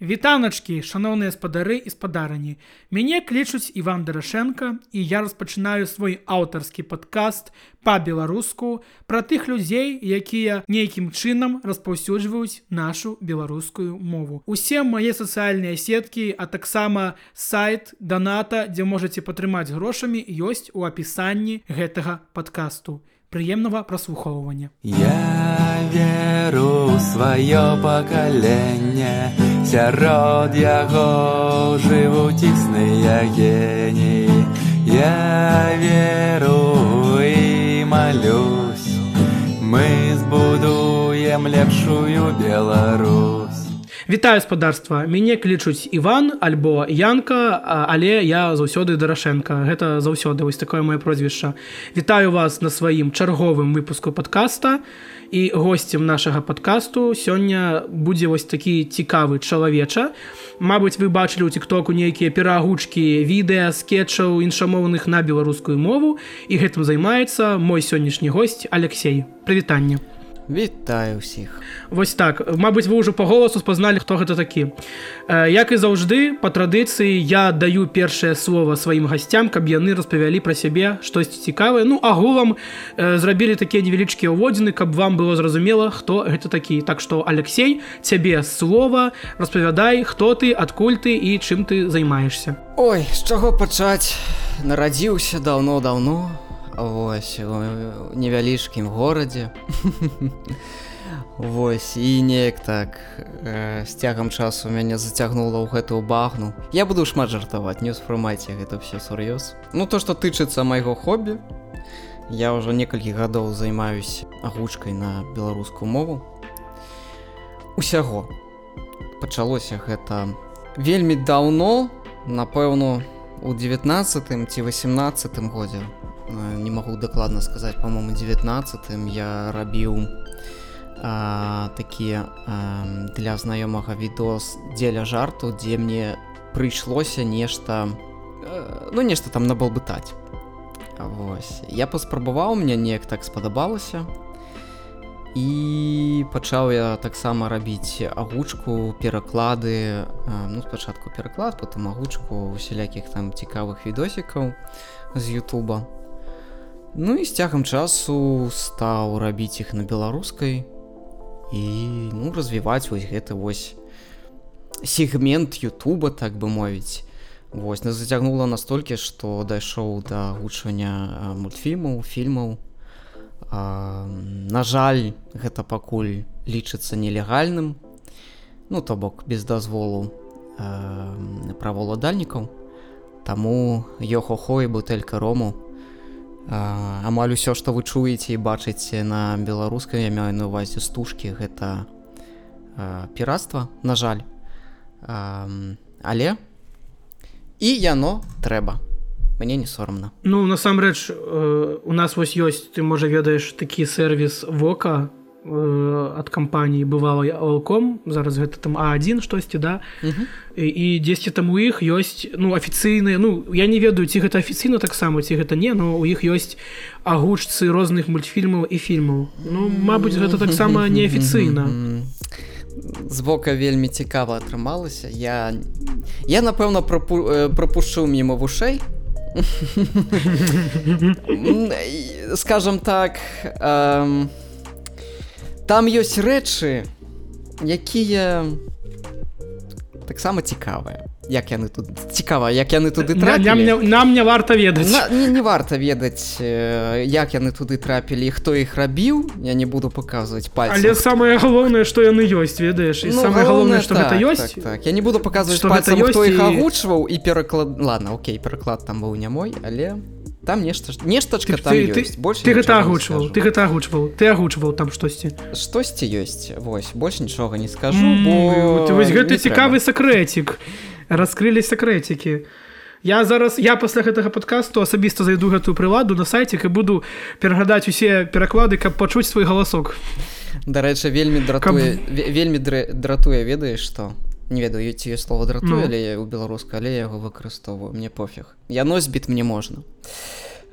Вітаначкі, шаноўныя спадары і спадарані. Мяне клічуць Іван Дарашенко і я распачынаю свой аўтарскі падкаст па-беларуску пра тых людзей, якія нейкім чынам распаўсюджваюць нашу беларускую мову. Усе мае сацыяльныя сеткі, а таксама сайт даната, дзе можаце падтрымаць грошамі ёсць у апісанні гэтага падкасту. Прыемнага праслухоўвання. Я веру сваё пакаленне сярод яго жывуць існыя геніі Я веру і малюсь Мы збудуем лепшую Беларусь. Вітаю спадарства мяне клічуць Іван альбо Янка але я заўсёды дарашенко гэта заўсёды вось такое моё прозвішча Вітаю вас на сваім чарговым выпуску подкаста. і гостцем нашага подкасту сёння будзе вось такі цікавы чалавеча. Мабыць вы бачылі ў тиктоку нейкія перагучкі відэа скетчаў іншамоўных на беларускую мову. І гэтым займаецца мой сённяшні госць Алексей прывітанне Вітаю ўсіх. Вось так. Мабыць вы ўжо па голасу спазналі хто гэта такі. Як і заўжды па традыцыі я даю першае слово сваім гасцям каб яны распавялі пра сябе штосьці цікавае Ну агулам зрабілі такія невялічкія ўводзіны каб вам было зразумела хто гэта такі. Так што Алексей цябе слова распавядай хто ты адкуль ты і чым ты займаешься Ой з чаго пачаць нарадзіўся даўно-даўно Вось у невялічкім горадзе. Вось і неяк так э, з цягам часу мяне зацягнула ў гэтую багну. Я буду шмат жартаваць не ўспрымайце гэта все сур'ёз. Ну то што тычыцца майго хобі Я ўжо некалькі гадоў займаюсь агучкай на беларускую мову. Усяго. Пачалося гэта вельмі даўно напэўно у 19 ці 18 годзе не магу дакладна сказаць по-моему 19 я рабіў такія для знаёмага відос дзеля жарту дзе мне прыйшлося нешта ну нешта там набалбытаць Вось я паспрабаваў мне неяк так спадабалася і пачаў я таксама рабіць агучку пераклады ну спачатку пераклад потым агучку усялякіх там цікавых відосікаў з Ютуба Ну і з цягам часу стаў рабіць іх на беларускай і ну развіваць вось гэты вось сегмент Ютуба так бы мовіць Вось нас зацягнула настолькі што дайшоў да гучання мультфільмаў фільмаў На жаль гэта пакуль лічыцца нелегальным. Ну то бок без дазволу праволадальнікаў. Таму йохохо і бутэлька рому амаль усё што вы чуеце і бачыце на беларускай я маю на увазе стужкі гэта піратства на жаль. А, але і яно трэба. Мне не сорамна. Ну насамрэч у нас вось ёсць ты можа ведаеш такі сервіс вока ад кампаніі бывала алком зараз гэта там а1 штосьці да? І дзесьці там у іх ёсць ну афіцыйныя ну я не ведаю ці гэта афіцыйна таксама ці гэта не но у іх ёсць агучцы розных мультфільмаў і фільмаў. Ну Мабыць гэта таксама неафіцыйна. Звока вельмі цікава атрымалася. Я я напэўна пропу... пропушчу мімо вушэй. Скажем так а там ёсць рэчы якія таксама цікавыя як яны тут цікава як яны туды трапілі. нам не варта ведаць. На, не, не варта ведаць як яны туды трапілі хто іх рабіў. Я не буду паказваць пальцы але самае галоўнае што яны ёсць ведаеш? Ну, самае галоўнае што так, гэта ёсць так, так. я не буду паказваць пальцам, хто іх і... агучваў і пераклад ладно Окей пераклад там быў не мой але там нешта нештачка там ты, ты, больше ты гэта агучваў ты гэта агучваў ты агучваў там штосьці штосьці ёсць вось больш нічога не скажу mm, бо ты вось гэты цікавы сакрэцік раскрылі сакрэцікі я зараз я пасля гэтага падкасту асабіста зайду гэтую прыладу на сайце і буду перагадаць усе пераклады каб пачуць свой галасок. Дарэчы вельмі дратуе каб... вельмі дратуе ведаеш што не ведаю ці слова дратуе ну. але у беларуска але яго выкарыстоўваю мне пофіг яно збіт мне можна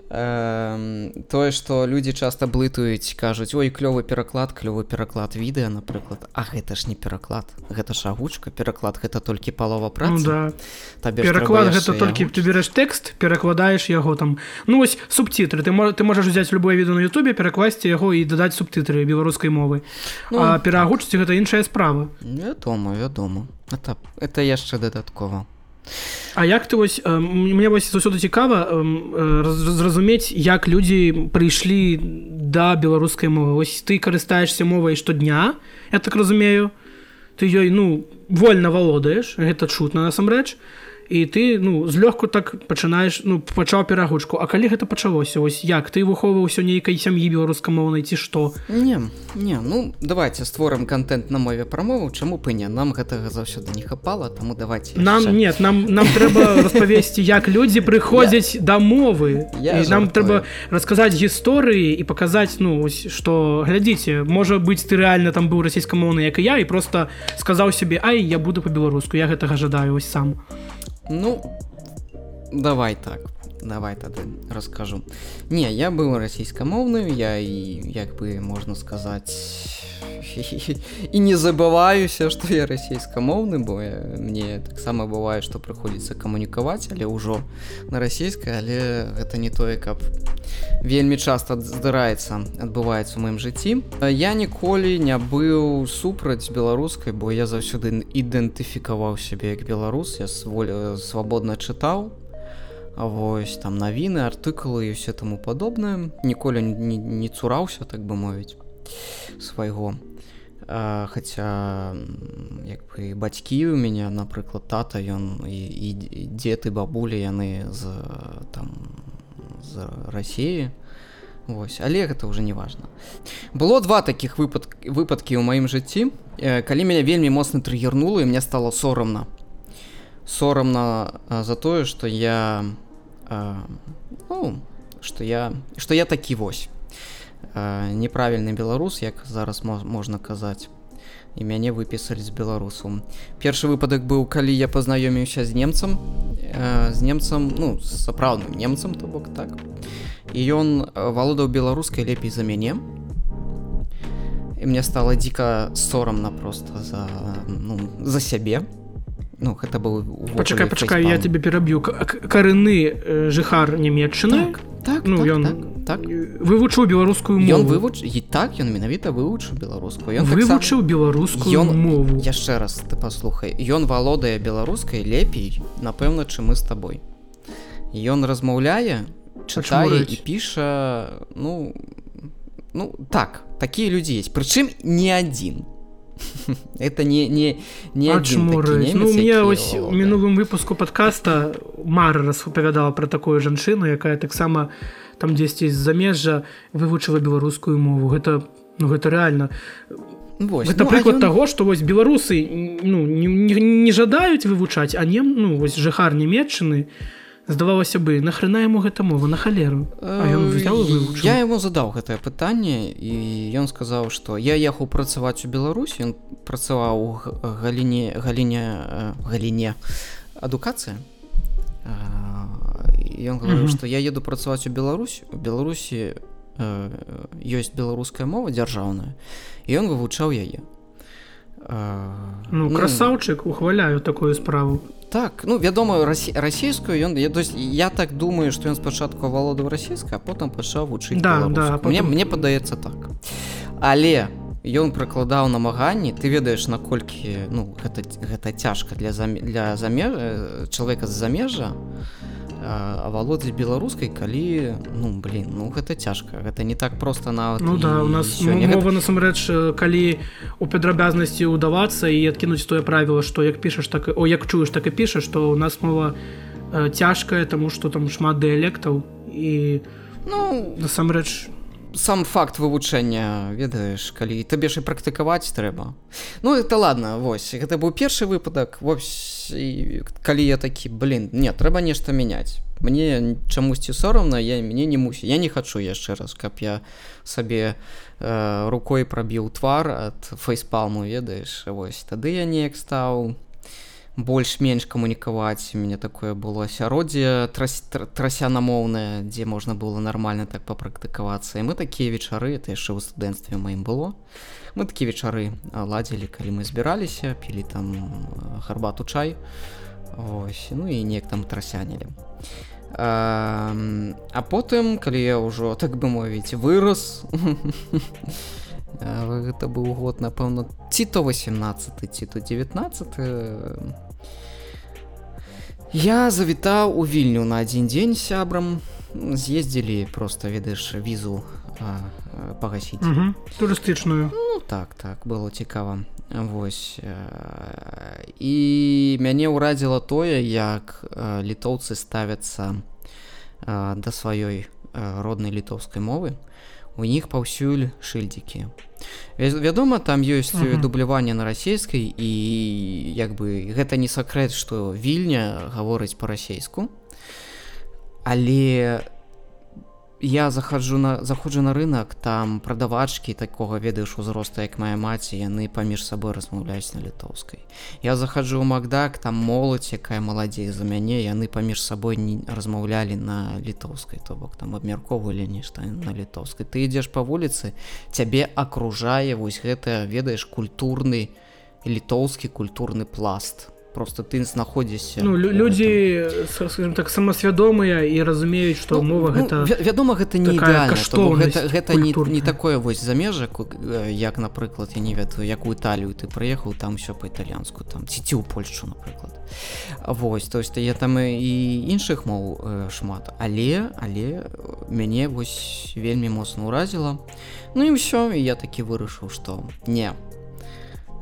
Эм, тое што людзі часта блытаюць кажуць ой клёвы пераклад клёвы пераклад відэа напрыклад А гэта ж не пераклад гэта ж агучка. Пераклад гэта толькі палова Ну, працы да. Табе пераклад гэта толькі ты береш тэкст перакладаеш яго там. Ну вось субцітры ты мож, ты можаш взять любое відэо на Ютубе перакласці яго і дадаць субтытры беларускай мовы. Ну, ну, а пераагучыць гэта іншая справа. Вядома вядома. Это это яшчэ дадаткова А як ты вось мне вось заўсёды цікава раз- зразумець як людзі прыйшлі да беларускай мовы. Вось ты карыстаешься мовай штодня я так разумею. Ты ёй ну вольна валодаеш гэта чутна насамрэч і ты ну злёгку так пачынаеш ну пачаў перагучку. А калі гэта пачалося вось як? Ты выхоўваўся нейкай сям'і беларускамоўнай ці што? Не не ну давайте створым контент на мове прамову чаму не? Нам гэтага заўсёды не хапала таму давайте нам яшчэ. нет нам нам трэба распавесці як людзі прыходзяць да мовы. Я і нам трэба расказаць гісторыі і паказаць ну ось, што глядзіце можа быць ты рэальна там быў расійскамоўны як і я і просто сказаў сябе ай я буду по-беларуску я гэтага жадаю ось сам Ну давай так давай тады раскажу не я быў расійскамоўную я і як бы можна сказаць і не забываюся што я расійскамоўны бо я, мне таксама бывае што прыходзіцца камунікаваць але ўжо на расійскай але гэта не тое каб вельмі часта здараецца адбываецца ў маім жыцці я ніколі не быў супраць беларускай бо я заўсёды ідэнтыфікаваў сябе як беларус я своль свабодна чытаў А вось там навіны артыкулы і все таму падобнае. Ніколі не, не цураўся так бы мовіць свайго. А, хаця як бы бацькі у мяне напрыклад тата ён і, і дзед і бабулі яны з там з рассіі Вось але гэта уже не важно было два таких выпад выпадкі ў маім жыцці. Э, калі мяне вельмі моцна трыгернула і мне стало сорамна. Сорамна за тое что я а, ну, что я что я такі вось. А, неправільны беларус як зараз мо- можна казаць і мяне выпісалі з беларусу першы выпадак быў калі я пазнаёміўся з немцам э, з немцам ну сапраўдным немцам то бок так. І ён э, валодаў беларускай лепей за мяне. І мне стало дзіка сорамна просто за ну, за сябе ну гэта быў пачакай пачакай я тебе пераб'ю карыны э, жыхар нямметчыны так, так, ну так, ён так, так. вывучыў беларускую Ён вывуч і так ён менавіта вывучыў беларускую ён вывучыў беларускую Ён- мову. Яшчэ раз ты паслухай ён валодае беларускай лепей напэўна чым мы з табой ён размаўляе чытае і піша ну ну так такія людзі есть. Прычым не адзін это не не не адзін такі Ачмурыць. ну немец, мне які ось у мінулым выпуску подкаста Мара распавядала про такую жанчыну якая таксама там дзесьці з замежжа вывучыла беларускую мову. Гэта ну гэта реально. Вось, гэта ну, прыклад ён- таго што вось беларусы ну не, не, не жадаюць вывучаць а не ну вось жыхар нямметчыны здавалася бы нахрена яму гэта мова на халеру? А ён взял я яму задаў гэтае пытанне і ён сказаў што я ехаў працаваць у беларусі ён працаваў у галіне галіне галіне адукацыя ён говорю што я еду працаваць у Беларусь у беларусі ёсць беларуская мова дзяржаўная і ён вывучаў яе Э, ну красаўчык ухваляю такую справу Так, ну вядома расі... расійскую ён я, то есть, я так думаю што ён спачатку валодаў расійска а потым пачаў вучыць Да, да, а мне мне падаецца так. Але ён прыкладаў намаганні ты ведаеш наколькі ну гэта гэта цяжка для зам... для замеж чалавека з замежжа авалодзець беларускай калі ну блин ну гэта цяжка гэта не так просто нават Ну да у нас сёння. мова насамрэч э, калі у падрабязнасці ўдавацца і адкінуць тое правіла што як пішаш так о як чуеш так і пішаш то у нас мова э, цяжкая таму што там шмат дыялектаў і ну насамрэч сам факт вывучэння ведаеш калі табе ж і практыкаваць трэба ну это ладно вось гэта быў першы выпадак вось і калі я такі блин не трэба нешта мяняць мне чамусьці сорамна я мне не мусі я не хачу яшчэ раз каб я сабе э, рукой прабіў твар ад фейспалму ведаеш вось тады я неяк стаў больш-менш камунікаваць. У мяне такое было асяроддзе трас, трасянамоўнае дзе можна было нармальна так папрактыкавацца. І мы такія вечары это яшчэ ў студэнцтве маім было мы такія вечары ладзілі калі мы збіраліся пілі там гарбату чай. Ось ну і неяк там трасянілі. А, а потым калі я ўжо так бы мовіць вырос гэта быў год напэўна ці то 18 ці то 19 я завітаў у вільню на адзін дзень сябрам з'ездзілі просто ведаеш візу пагасіць турыстычную ну, так так было цікава Вось і мяне ўрадзіла тое як літоўцы ставяцца да сваёй роднай літоўскай мовы у іх паўсюль шыльдзікі вядома там ёсць uh -huh. дубляванне на расійскай і як бы гэта не сакрэт што вільня гаворыць па-расейску але я захаджу на заходжу на рынок там прадавачкі такога ведаеш узроста як моя маці яны паміж сабой размаўляюць на літоўскай. Я захаджу макдак там моладзь якая маладзей за мяне яны паміж сабой не размаўлялі на літоўскай то бок там абмяркоўвалі нешта на літоўскай. Ты ідзеш па вуліцы цябе акружае вось гэта ведаеш культурны літоўскі культурны пласт. то просто ты знаходзішся ну, людзі так самасвядомыя і разумеюць што ну, мова ну, гэта вядома гэта не гэта, гэта не, не такое вось замежак як напрыклад я не ведаю якую талію ты прыехаў там все по-італьянску там ці ці ў польшу напрыклад Вось то есть я там і іншых моў шмат. Але але мяне вось вельмі моцна ўразіла Ну і ўсё я такі вырашыў што не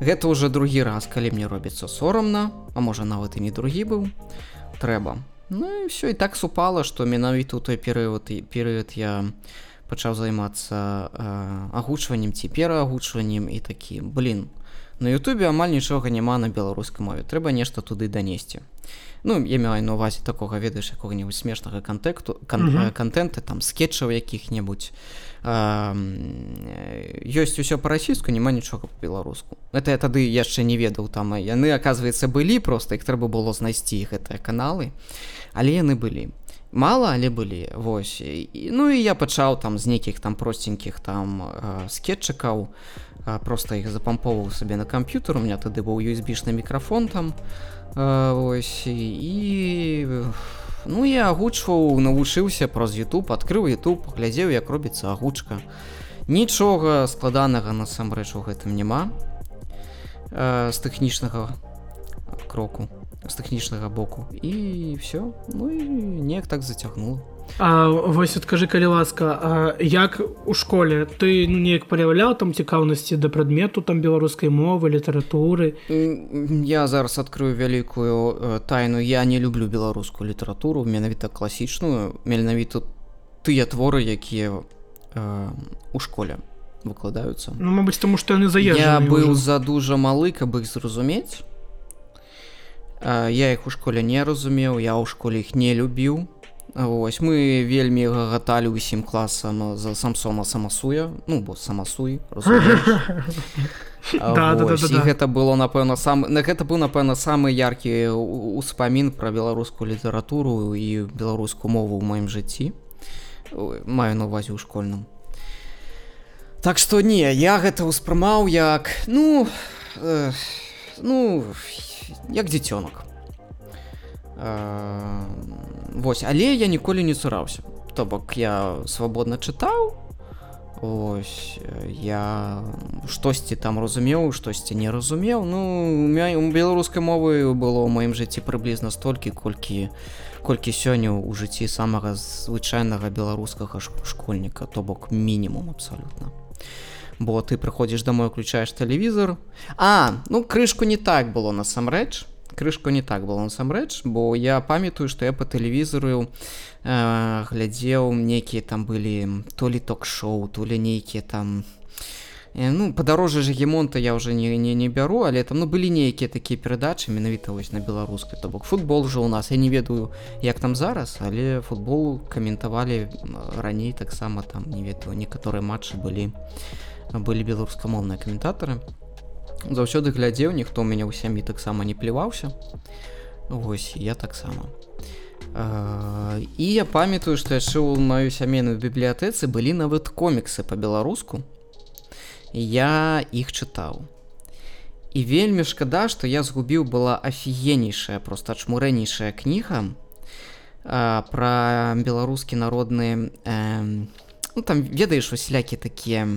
Гэта ўжо другі раз, калі мне робіцца сорамна, а можа нават і не другі быў, трэба. Ну і все і так супала, што менавіта ў той перыяд і перыяд я пачаў займацца э, агучваннем ці пераагучваннем і такі блин. На Ютубе амаль нічога няма на беларускай мове, трэба нешта туды данесці. Ну я маю на увазе такога ведаеш якога-небудзь смешнага контекту кан uh -huh. контента там скетчаў якіх-небудзь ёсць усё па-расійску няма нічога по-беларуску это я тады яшчэ не ведаў там яны оказывается былі просто іх трэба было знайсці гэтыя каналы. Але яны былі. Мало але былі вось. І, ну і я пачаў там з нейкіх там просценькіх там скетчыкаў просто іх запамповаў сабе на камп'ютер у меня тады быў юсбішны мікрафон там ось і Ну я агучваў навучыўся праз YouTube адкрыў YouTube глядзеў як робіцца агучка. Нічога складанага насамрэч у гэтым няма э, з тэхнічнага кроку з тэхнічнага боку. І все ну і неяк так зацягнула А вось адкажы калі ласка як у школе? Ты ну, неяк праяўляў там цікаўнасці да прадмету там беларускай мовы літаратуры я зараз адкрыю вялікую тайну. Я не люблю беларускую літаратуру менавіта класічную менавіта тыя творы якія э, у школе выкладаюцца ну, Мабыць таму што яны заезжаны я быў ўжо. за дужа малы каб іх зразумець я іх у школе не разумеў я ў школе іх не любіў Вось мы вельмі гаталі ўсім класам за самсона самасуя. Ну бо самасуй гэта было напэўна сам на гэта быў напэўна самы яркі успамін пра беларускую літаратуру і беларускую мову ў маім жыцці. Маю на увазе ў школьным. Так што не я гэта ўспрымаў як ну э, ну як дзіцёнак Вось але я ніколі не цураўся то бок я свабодна чытаў ось я штосьці там разумеў штосьці не разумеў. Ну у беларускай мовы было ў маім жыцці прыблізна столькі колькі колькі сёння ў жыцці самага звычайнага беларускага школьніка то бок мінімум абсалютна. Бо ты прыходзіш домой уключаеш тэлевізор а ну крышку не так было насамрэч крышку не так было насамрэч бо я памятаю што я по тэлевізору э, глядзеў нейкія там былі то ли ток-шоу то ли нейкія там э, ну падарожжа гемонта я уже не, не не бяру але там ну былі нейкія такія перадачы менавіта вось на беларускай то бок футбол жа у нас я не ведаю як там зараз але футбол каментавалі раней таксама там не ведаю некаторыя матчы былі былі беларускамоўныя каментатары заўсёды глядзеў ніхто ў мяне ў сям'і таксама не пліваўся Вось і я таксама. І я памятаю што яшчэ ў маёй сямейнай бібліятэцы былі нават коміксы па-беларуску. І я іх чытаў. І вельмі шкада што я згубіў была афігенейшая просто чмурэнейшая кніга пра беларускі народны э, ну, там ведаеш усялякі такія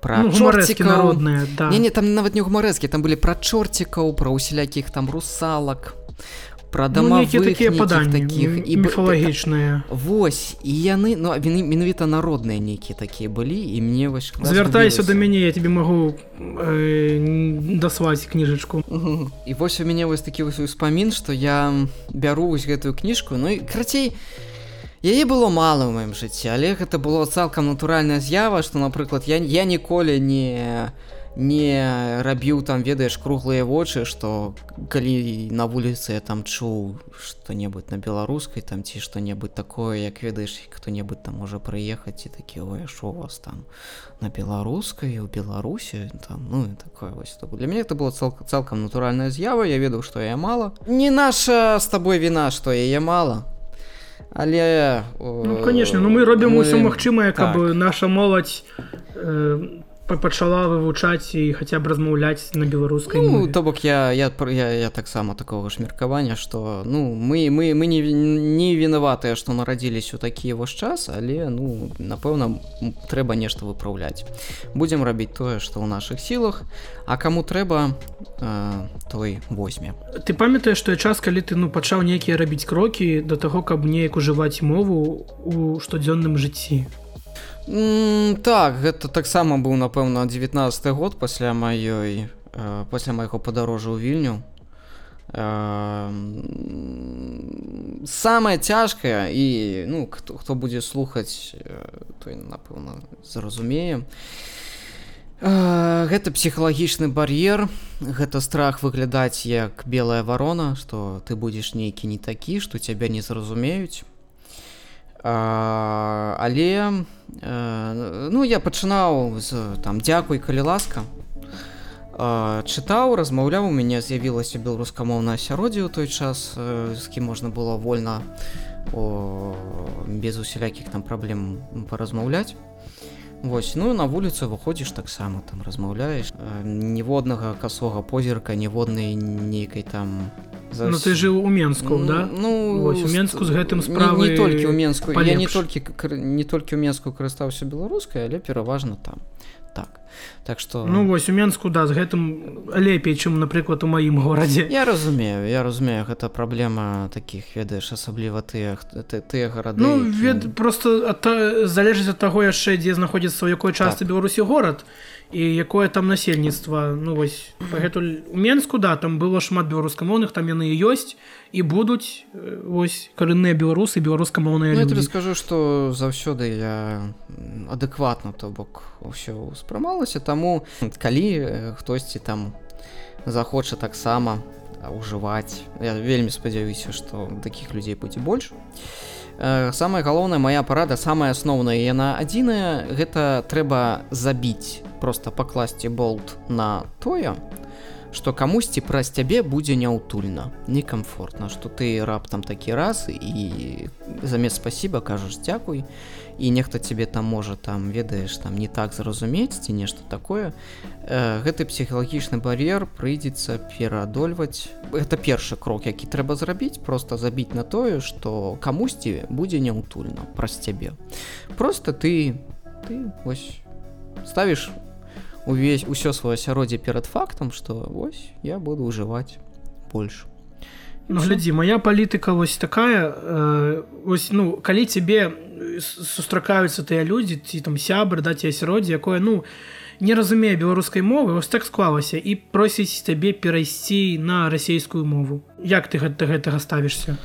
пра ну, чорцікаў. народныя да. Не, не, там нават не гумарэскі, там былі пра чорцікаў, пра усялякіх там русалак, пра ну, дамавых нейкія такія паданні такіх і міфалагічныя Вось і яны ну він менавіта народныя нейкія такія былі і мне вось звяртайся да мяне я тебе магу э, даслаць кніжачку Мгм. і вось у мяне вось такі вось успамін што я бяру вось гэтую кніжку ну і крацей яе было мала ў маім жыцці але гэта было цалкам натуральная з'ява што напрыклад я, я ніколі не не рабіў там ведаеш круглыя вочы што калі на вуліцы я там чуў што-небудзь на беларускай там ці што-небудзь такое як ведаеш хто-небудзь там можа прыехаць і такі ой шо у вас там на беларускай у беларусі там ну такое вось то для мяне это было цал цалкам натуральная з'ява я ведаў што я мала не наша з табой віна што яе мала але Ну конечно ну мы робім усё магчымае каб так. наша моладзь э, пачала вывучаць і хаця б размаўляць на беларускай Ну, то бок я я я, я таксама такого ж меркавання что ну мы мы мы не не вінаватыя што нарадзіліся ў такі вось час але ну напэўна трэба нешта выпраўляць. Будзем рабіць тое што ў наших сілах а каму трэба э, той возьме. Ты памятаеш той час калі ты ну пачаў нейкія рабіць крокі да таго каб неяк ужываць мову у штодзённым жыцці М, так гэта таксама быў напэўна 19 год пасля маёй э, пасля майго падарожжа ў вільню. Э, самае цяжкае і ну хто, хто будзе слухаць э, той напэўна зразумее. Э, гэта псіхалагічны бар'ер гэта страх выглядаць як белая варона што ты будзеш нейкі не такі што цябе не зразумеюць А, але э, ну я пачынаў з там дзякуй калі ласка А, чытаў размаўляў у мяне з'явілася беларускамоўнае асяроддзе ў той час э, з кім можна было вольна о, без усялякіх там праблем паразмаўляць Вось ну на вуліцу выходзіш таксама там размаўляеш. Э, ніводнага касога позірка ніводнай нейкай там Ну ты жыў у менску да? Ну Вось, у Менску з гэтым справы не, не толькі ў менску. Я не толькі не толькі ў менску карыстаўся беларускай але пераважна там так. Так что Ну вось у менску да з гэтым лепей чым напрыклад у маім горадзе. Я разумею я разумею гэта праблема таких ведаеш асабліва тыя тыя гарады Ну які- вед просто ад та- залежыць ад таго яшчэ дзе знаходзіцца ў якой частцы Так. беларусі горад. і якое там насельніцтва? Ну вось пагэтуль у менску да там было шмат беларускамоўных там яны і ёсць і будуць э, вось карэнныя беларусы беларускамоўныя Ну, скажу што заўсёды я адэкватна то бок ўсё ўспрымалася таму калі э, хтосьці там захоча таксама ўжываць я вельмі спадзяюся што такіх людзей будзе больш. Э, самая галоўная моя парада самая асноўная яна адзіная гэта трэба забіць просто пакласці болт на тое што камусьці праз цябе будзе няўтульна некамфортна што ты раптам такі раз і замест спасіба кажаш дзякуй і нехта цябе там можа там ведаеш там не так зразумець ці нешта такое э, гэты псіхалагічны бар'ер прыйдзецца пераадольваць. Гэта першы крок які трэба зрабіць просто забіць на тое што камусьці будзе няўтульна праз цябе. Просто ты ты вось ставіш увесь усё сваё асяроддзе перад фактам што вось я буду ўжываць больш. І Ну, глядзі моя палітыка вось такая э, ось ну калі цябе сустракаюцца тыя людзі ці там сябры да ці асяроддзе якое ну не разумее беларускай мовы вось так склалася і просіць цябе перайсці на расійскую мову. Як ты гэта гэтага ставішся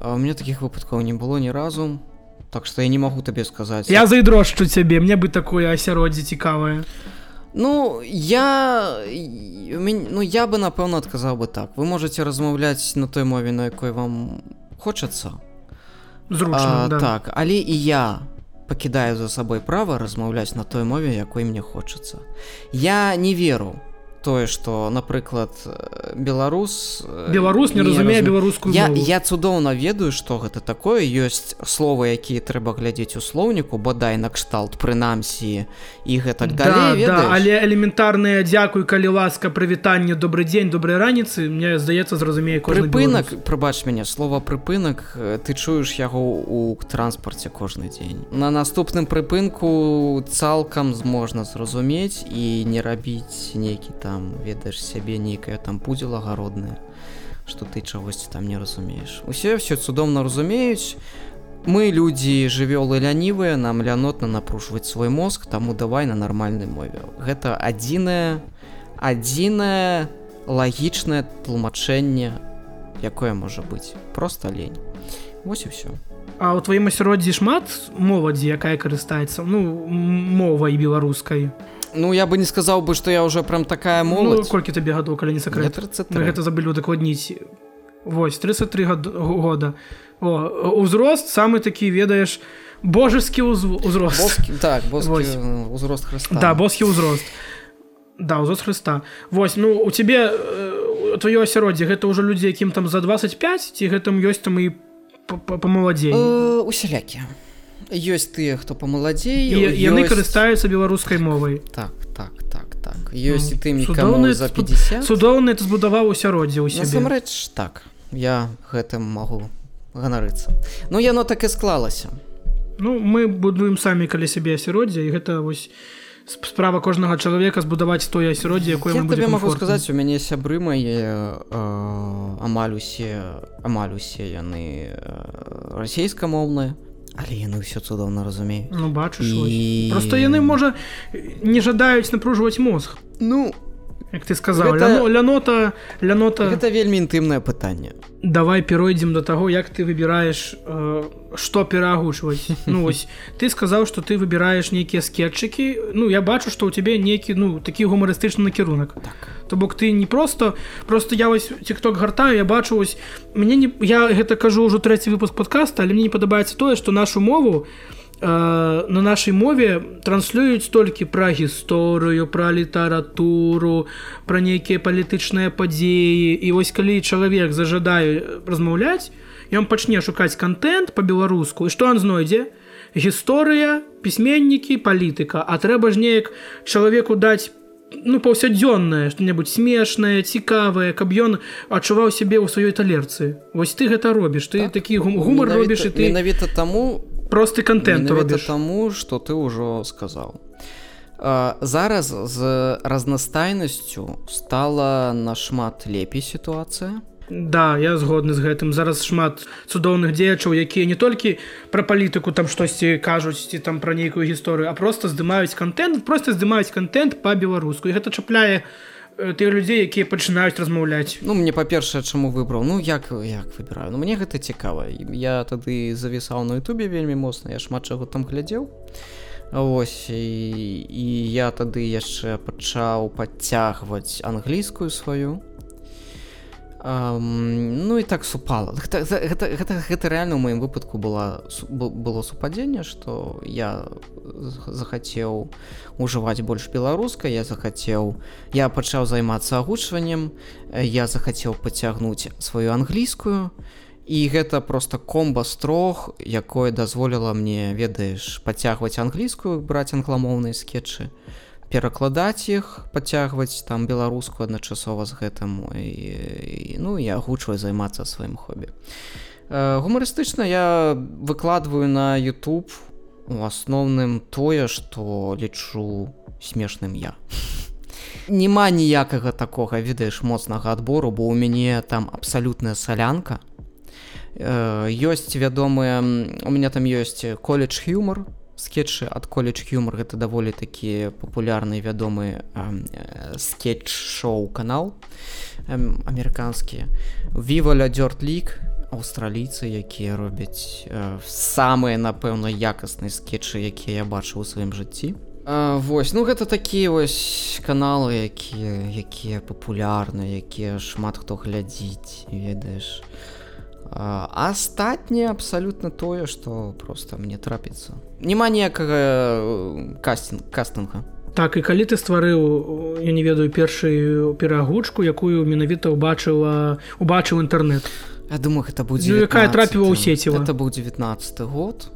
А у меня таких выпадкаў не было ні разу так что я не могу табе сказаць я зайдрошчу цябе мне бы такое асяроддзе цікавае Ну я ну я бы напэўна адказаў бы так. Вы можете размаўляць на той мове на якой вам хочацца зручна а, да. так але і я пакідаю за сабой права размаўляць на той мове якой мне хочацца я не веру тое што напрыклад э, беларус э, беларус не разумее разум- беларускую я, мову. я цудоўна ведаю што гэта такое ёсць словы якія трэба глядзець у слоўніку бадай накшталт прынамсі і гэтак да, далей да, ведаеш? але элементарныя дзякуй калі ласка прывітанне добрый дзень добрай раніцы мне здаецца зразумее прыпынак прыбач мяне слова прыпынак э, ты чуеш яго ў транспарце кожны дзень на наступным прыпынку цалкам зможна зразумець і не рабіць нейкі там ведаеш сябе нейкае там пудзіла гароднае што ты чагосьці там не разумееш. Усе все цудоўна разумеюць. Мы людзі жывёлы лянівыя нам лянотна напружваць свой мозг таму давай на нармальнай мове. Гэта адзінае адзінае лагічнае тлумачэнне якое можа быць. Просто лень. Вось і все А ў тваім асяроддзі шмат моладзі якая карыстаецца? Ну мовай беларускай Ну я бы не сказаў бы што я уже прям такая ну, моладзь колькі табе гадоў калі не сакрэт 33. Мы гэта забылі удакладніць Вось 33 гад... года. О узрост самы такі ведаеш божескі узв... узрост. Боскі, так боскі Вось. узрост хрыста да боскі ўзрост да ўзрост Хрыста Вось ну у цябе э, твоё асяроддзе гэта ўжо людзі якім там за 25 ці гэтым ёсць там і памаладзей Э, усялякія ёсць тыя хто памаладзей і яны ёсць- карыстаюцца беларускай мовай. Так так так так. Ёсць Ну, і тымі цудоўна каму за это 50 цудоўна ты збудаваў ў сябе. Насамрэч так. Я гэтым магу ганарыцца. Ну яно так і склалася. Ну мы будуем самі каля сябе асяроддзе і гэта вось сп- справа кожнага чалавека збудаваць тое асяроддзе якое Я магу сказаць у мяне сябры мае э, амаль усе амаль усе яны э, расійскамоўныя але яны ўсё цудоўна разумеюць Ну бачыш І- і... просто яны можа не жадаюць напружваць мозг. Ну як ты сказаў Гэта- Ляно, лянота лянота. Гэта вельмі інтымнае пытанне. Давай перайдзем до таго як ты выбіраеш э, што пераагучваць. Ну ось ты сказаў что ты выбіраеш нейкія скетчыкі. Ну я бачу что у тебе нейкі ну такі гумарыстычны накірунак. Так. то бок ты не просто просто я вось тикток гартаю я бачу ось мне не я гэта кажу ўжо трэці выпуск подкаста але мне не падабаецца тое что нашу мову э, на нашай мове транслююць толькі пра гісторыю пра літаратуру пра нейкія палітычныя падзеі. І вось калі чалавек зажадае размаўляць ён пачне шукаць контент по-беларуску і што он знойдзе? Гісторыя пісьменнікі палітыка. А трэба ж неяк чалавеку даць ну паўсядзённае што-небудзь смешнае цікавае каб ён адчуваў сябе ў сваёй талерцы. Вось ты гэта робіш. Ты так. такі гум- гумар Менавіта- робіш і ты менавіта таму просты контент робіш таму што ты ўжо сказаў А, зараз з разнастайнасцю стала нашмат лепей сітуацыя. Да я згодны з гэтым. Зараз шмат цудоўных дзеячаў якія не толькі пра палітыку там штосьці кажуць ці там пра нейкую гісторыю а просто здымаюць контент просто здымаюць контент па-беларуску. І гэта чапляе э, тыя людзей якія пачынаюць размаўляць Ну мне па-першае чаму выбраў ну як як выбіраю ну мне гэта цікава я тады завісаў на Ютубе вельмі моцна я шмат чаго там глядзеў Вось і, і я тады яшчэ пачаў падцягваць англійскую сваю Um, ну і так супала гэта, гэта, гэта, гэта рэальна ў маім выпадку была было супадзенне што я захацеў ужываць больш беларускай я захацеў я пачаў займацца агучваннем э, я захацеў пацягнуць сваю англійскую і гэта просто комба з трох якое дазволіла мне ведаеш пацягваць англійскую браць англамоўныя скетчы перакладаць іх пацягваць там беларускую адначасова з гэтым і, і, ну і агучваю займацца сваім хобі. Гумарыстычна я выкладваю на YouTube у асноўным тое што лічу смешным я. Няма ніякага такога ведаеш моцнага адбору бо ў мяне там абсалютная салянка. Ёсць вядомыя у меня там ёсць колледж humor скетчы ад колледж humor гэта даволі такі папулярны вядомы скетч-шоу канал эм, амерыканскія віваля дёрт лік аўстралійцы якія робяць э, самыя напэўна якасныя скетчы якія я бачу ў сваім жыцці. А, вось ну гэта такія вось каналы якія якія папулярныя якія шмат хто глядзіць ведаеш. А, а астатняе абсалютна тое што просто мне трапіцца няма ніякага э, кастинг кастынга Так і калі ты стварыў я не ведаю першую перагучку якую менавіта ўбачыла убачыў інтэрнэт? Я думаю гэта будзе Ну, якая 19-м. трапіла ў сеціва. это быў 19 год.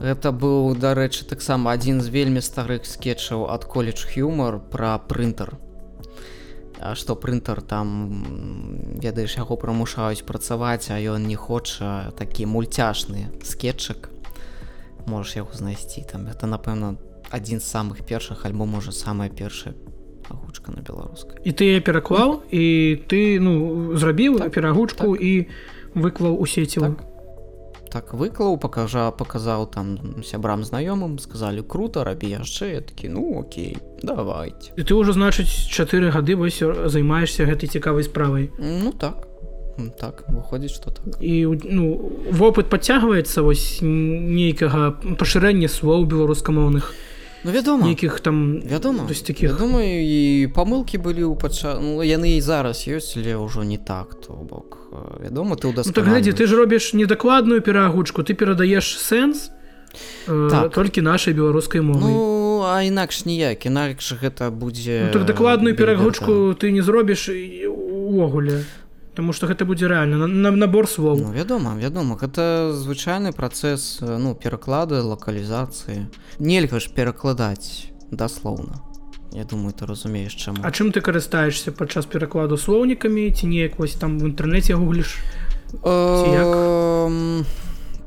Это быў дарэчы таксама адзін з вельмі старых скетчаў ад колледж humor пра прынтер што прынтер там ведаеш яго прымушаюць працаваць а ён не хоча такі мульцяшны скетчык можаш яго знайсці там это напэўна адзін з самых першых альбо можа самая першая агучка на беларускай і ты яе пераклаў і ты ну зрабіў Так, перагучку так. і выклаў у сеціва Так. Так выклаў пакажа паказаў там сябрам знаёмым сказалі круто рабі яшчэ такі ну окей давайте і ты ўжо значыць чатыры гады вось займаешься гэтай цікавай справай ну так. Так выходзіць что так. І ну вопыт падцягваецца вось нейкага пашырэння слоў беларускамоўных ну вядома. Нейкіх там вядома. то есть таких Я думаю і памылкі былі ў пача ну яны і зараз ёсць але ўжо не так то бок э, вядома ты Ну, так глядзі ты ж робіш недакладную перагучку ты перадаеш сэнс э, Так. толькі нашай беларускай мовай ну, а інакш ніяк інакш гэта будзе ну, так дакладную перагучку ты не зробіш увогуле Таму што гэта будзе рэальна на, на набор слоў. Ну, вядома вядома. Гэта звычайны працэс э, ну пераклады лакалізацыі. Нельга ж перакладаць даслоўна. Я думаю ты разумееш чаму. А чым ты карыстаешься падчас перакладу слоўнікамі ці неяк вось там в інтэрнэце гугліш?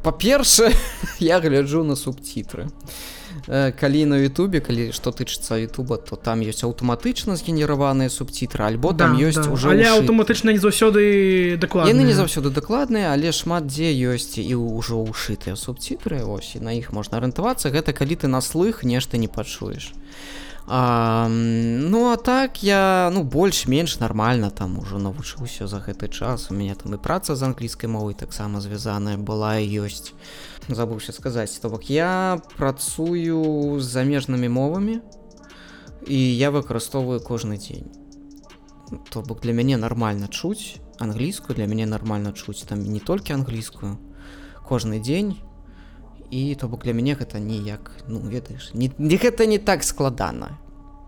Па-першае я гляджу на субцітры Э, калі на Ютубе калі што тычыцца Ютуба то там ёсць аўтаматычна згенераваныя субцітры альбо там ёсць уже але ўшыты. аўтаматычна не заўсёды дакладна Яны не заўсёды дакладныя, але шмат дзе ёсць і ўжо ўшытыя субцітры ось і на іх можна арыентавацца гэта калі ты на слых нешта не пачуеш. А, ну а так я ну больш-менш нармальна там ужо навучыўся за гэты час у мяне там і праца з англійскай мовай таксама звязаная была і ёсць забыўся сказаць то бок я працую з замежнымі мовамі і я выкарыстоўваю кожны дзень то бок для мяне нармальна чуць англійскую для мяне нармальна чуць там не толькі англійскую кожны дзень і то бок для мяне гэта ніяк ну ведаеш не, гэта не так складана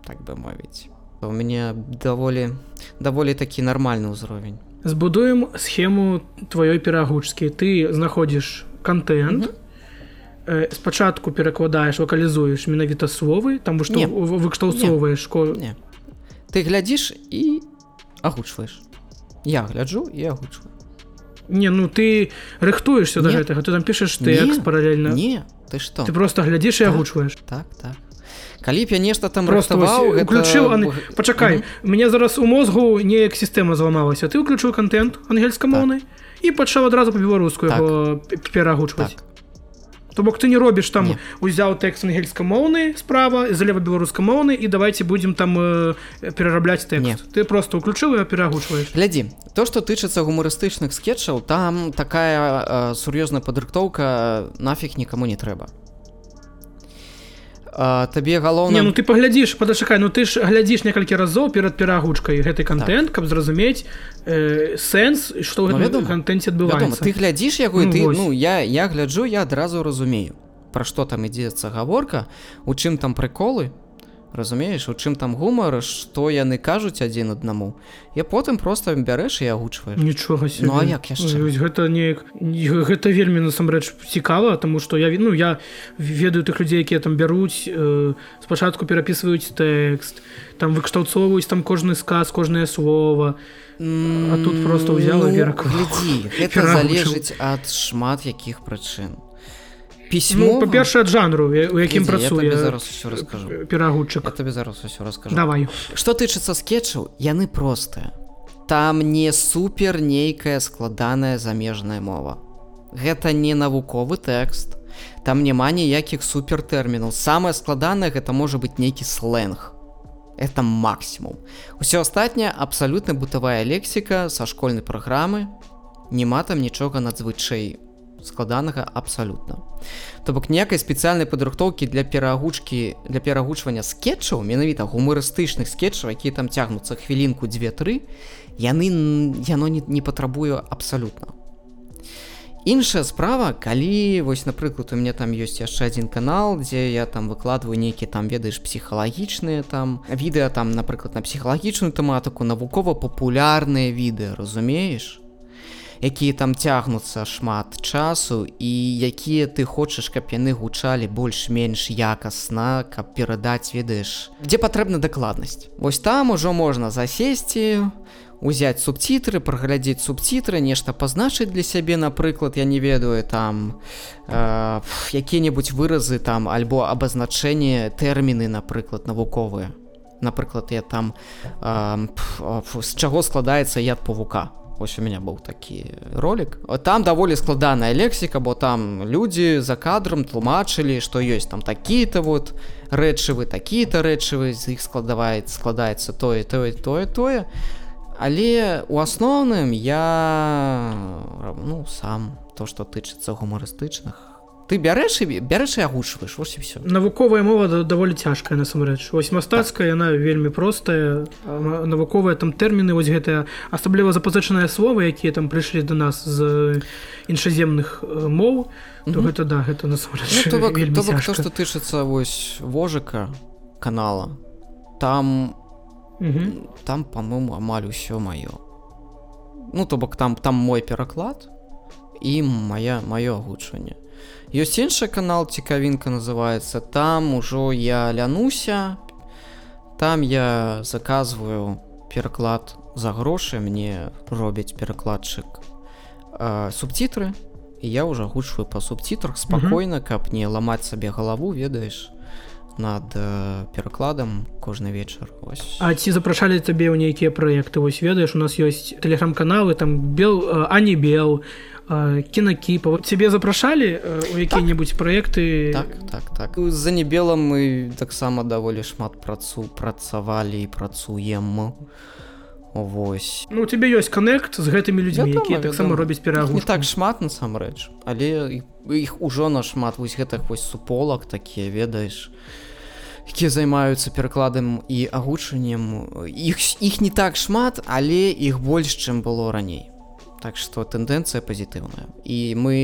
так бы мовіць у мяне даволі даволі такі нармальны ўзровень збудуем схему тваёй перагучкі ты знаходзіш контент. Э, спачатку перакладаеш вакалізуеш менавіта словы там што выкшталцоўваеш ко не. ты глядзіш і агучваеш я гляджу і агучваю не ну ты рыхтуешься до Не. гэтага ты там пішаш тэкст паралельна не. Ты што ты просто глядзіш і Так. агучваеш так так. Калі б я нешта там просто рыхтаваў, вось, гэта уключыў б- пачакай Мгм. мне зараз у мозгу неяк сістэма зламалася. Ты ўключыў контент ангельскамоўны і пачаў адразу па-беларуску Так. яго перагучваць так То бок ты не робіш там Не. узяў тэкст ангельскамоўны справа залева беларускамоўны і давайте будем там э, перарабляць тэкст Не. ты просто уключыў і перагучваеш глядзі то што тычыцца гумарыстычных скетчаў там такая э, сур'ёзная падрыхтоўка нафіг нікому не трэба а, табе галоўна Не ну ты паглядзіш падачакай ну ты ж глядзіш некалькі разоў перад перагучкай гэты контент каб зразумець э, сэнс што Ну, вядома. Вядома, адбываецца ты глядзіш яго Ну, ты вось. ну я я гляджу я адразу разумею пра што там ідзецца гаворка у чым там прыколы разумееш у чым там гумар што яны кажуць адзін аднаму я потым просто бярэш і агучваеш нічога себе. Ну, як яшчэ? Гэта неяк не- гэта вельмі насамрэч цікава тому что я ну я ведаю тых людзей якія там бяруць э, спачатку перапісваюць тэкст там выкшталцоўваюць там кожны сказ кожнае слово А тут просто ўзяла ну, Верку. глядзі гэта Перагучыў. залежыць ад шмат якіх прычын ну, пісьмо па-першае ад жанру у якім працуе я зараз усё раскажу я перагуччык табе зараз усё раскажу давай Што тычыцца скетчаў, яны простыя. Там не супер нейкая складаная замежная мова. Гэта не навуковы тэкст. Там няма ніякіх супертэрмінаў. Самае складанае гэта можа быць нейкі сленг. Это максімум. Усё астатняе абсалютна бытавая лексіка са школьнай праграмы. Нема там нічога надзвычай складанага абсалютна. То бок ніякай спецыяльнай падрыхтоўкі для перагучкі для перагучвання скетчаў менавіта гумарыстычных скетчаў якія там цягнуцца хвілінку 2-3 яны яно не, не патрабуе абсалютна іншая справа калі вось напрыклад у меня там ёсць яшчэ один канал дзе я там выкладываю нейкі там ведаеш псіхалагічныя там відэа там напрыклад на псіхалагічную тэматыку навукова-папулярныя відэа разумееш якія там цягнуцца шмат часу і якія ты хочаш каб яны гучалі больш-менш якасна каб перадаць ведаеш дзе патрэбна дакладнасць. Вось там ужо можна засесці узяць субцітры праглядзець субцітры нешта пазначыць для сябе напрыклад я не ведаю там э, якія-небудзь выразы там альбо абазначэнне тэрміны напрыклад навуковыя. Напрыклад я там э, з чаго складаецца яд павука Вось у меня быў такі ролик. Там даволі складаная лексіка бо там людзі за кадрам тлумачылі што ёсць там такі-то вот рэчывы такі-то рэчывы з іх складаваецца складаецца тое тое тое тое але у асноўным я ну сам то што тычыцца гумарыстычных ты бярэш і бярэш і агучваеш вось все навуковая мова да- даволі цяжкая насамрэч. Вось мастацкая яна вельмі простая. Навуковыя там тэрміны вось гэтыя. Асабліва запазычаныя словы якія там прыйшлі до нас з іншаземных э, моў то гэта да гэта насамрэч Ну, то што тычыцца вось вожыка канала там Мгм. там по-моему амаль усё маё. Ну то бок там там мой пераклад і моя маё агучванне ёсць іншы канал цікавінка называется там ужо я лянуся там я заказваю пераклад за грошы мне робіць перакладчык э, субцітры і я уже агучваю па субцітрах спакойна каб не ламаць сабе галаву ведаеш над э, перакладам кожны вечар. Ось А ці запрашалі табе ў нейкія праекты? Вось ведаеш у нас ёсць тэлеграм-каналы там бел э, а не бел кінакіпа цябе запрашалі э, у якія-небудзь праекты так так так. За небелам мы таксама даволі шмат працу працавалі і працуем Вось. Ну у тебе ёсць каннект з гэтымі людзьмі якія таксама робяць Іх перагу не так шмат насамрэч але іх- іх ужо нашмат вось гэтых вось суполак такія ведаеш якія займаюцца перакладам і агучаннем. Іх іх не так шмат але іх больш чым было раней так што тэндэнцыя пазітыўная і мы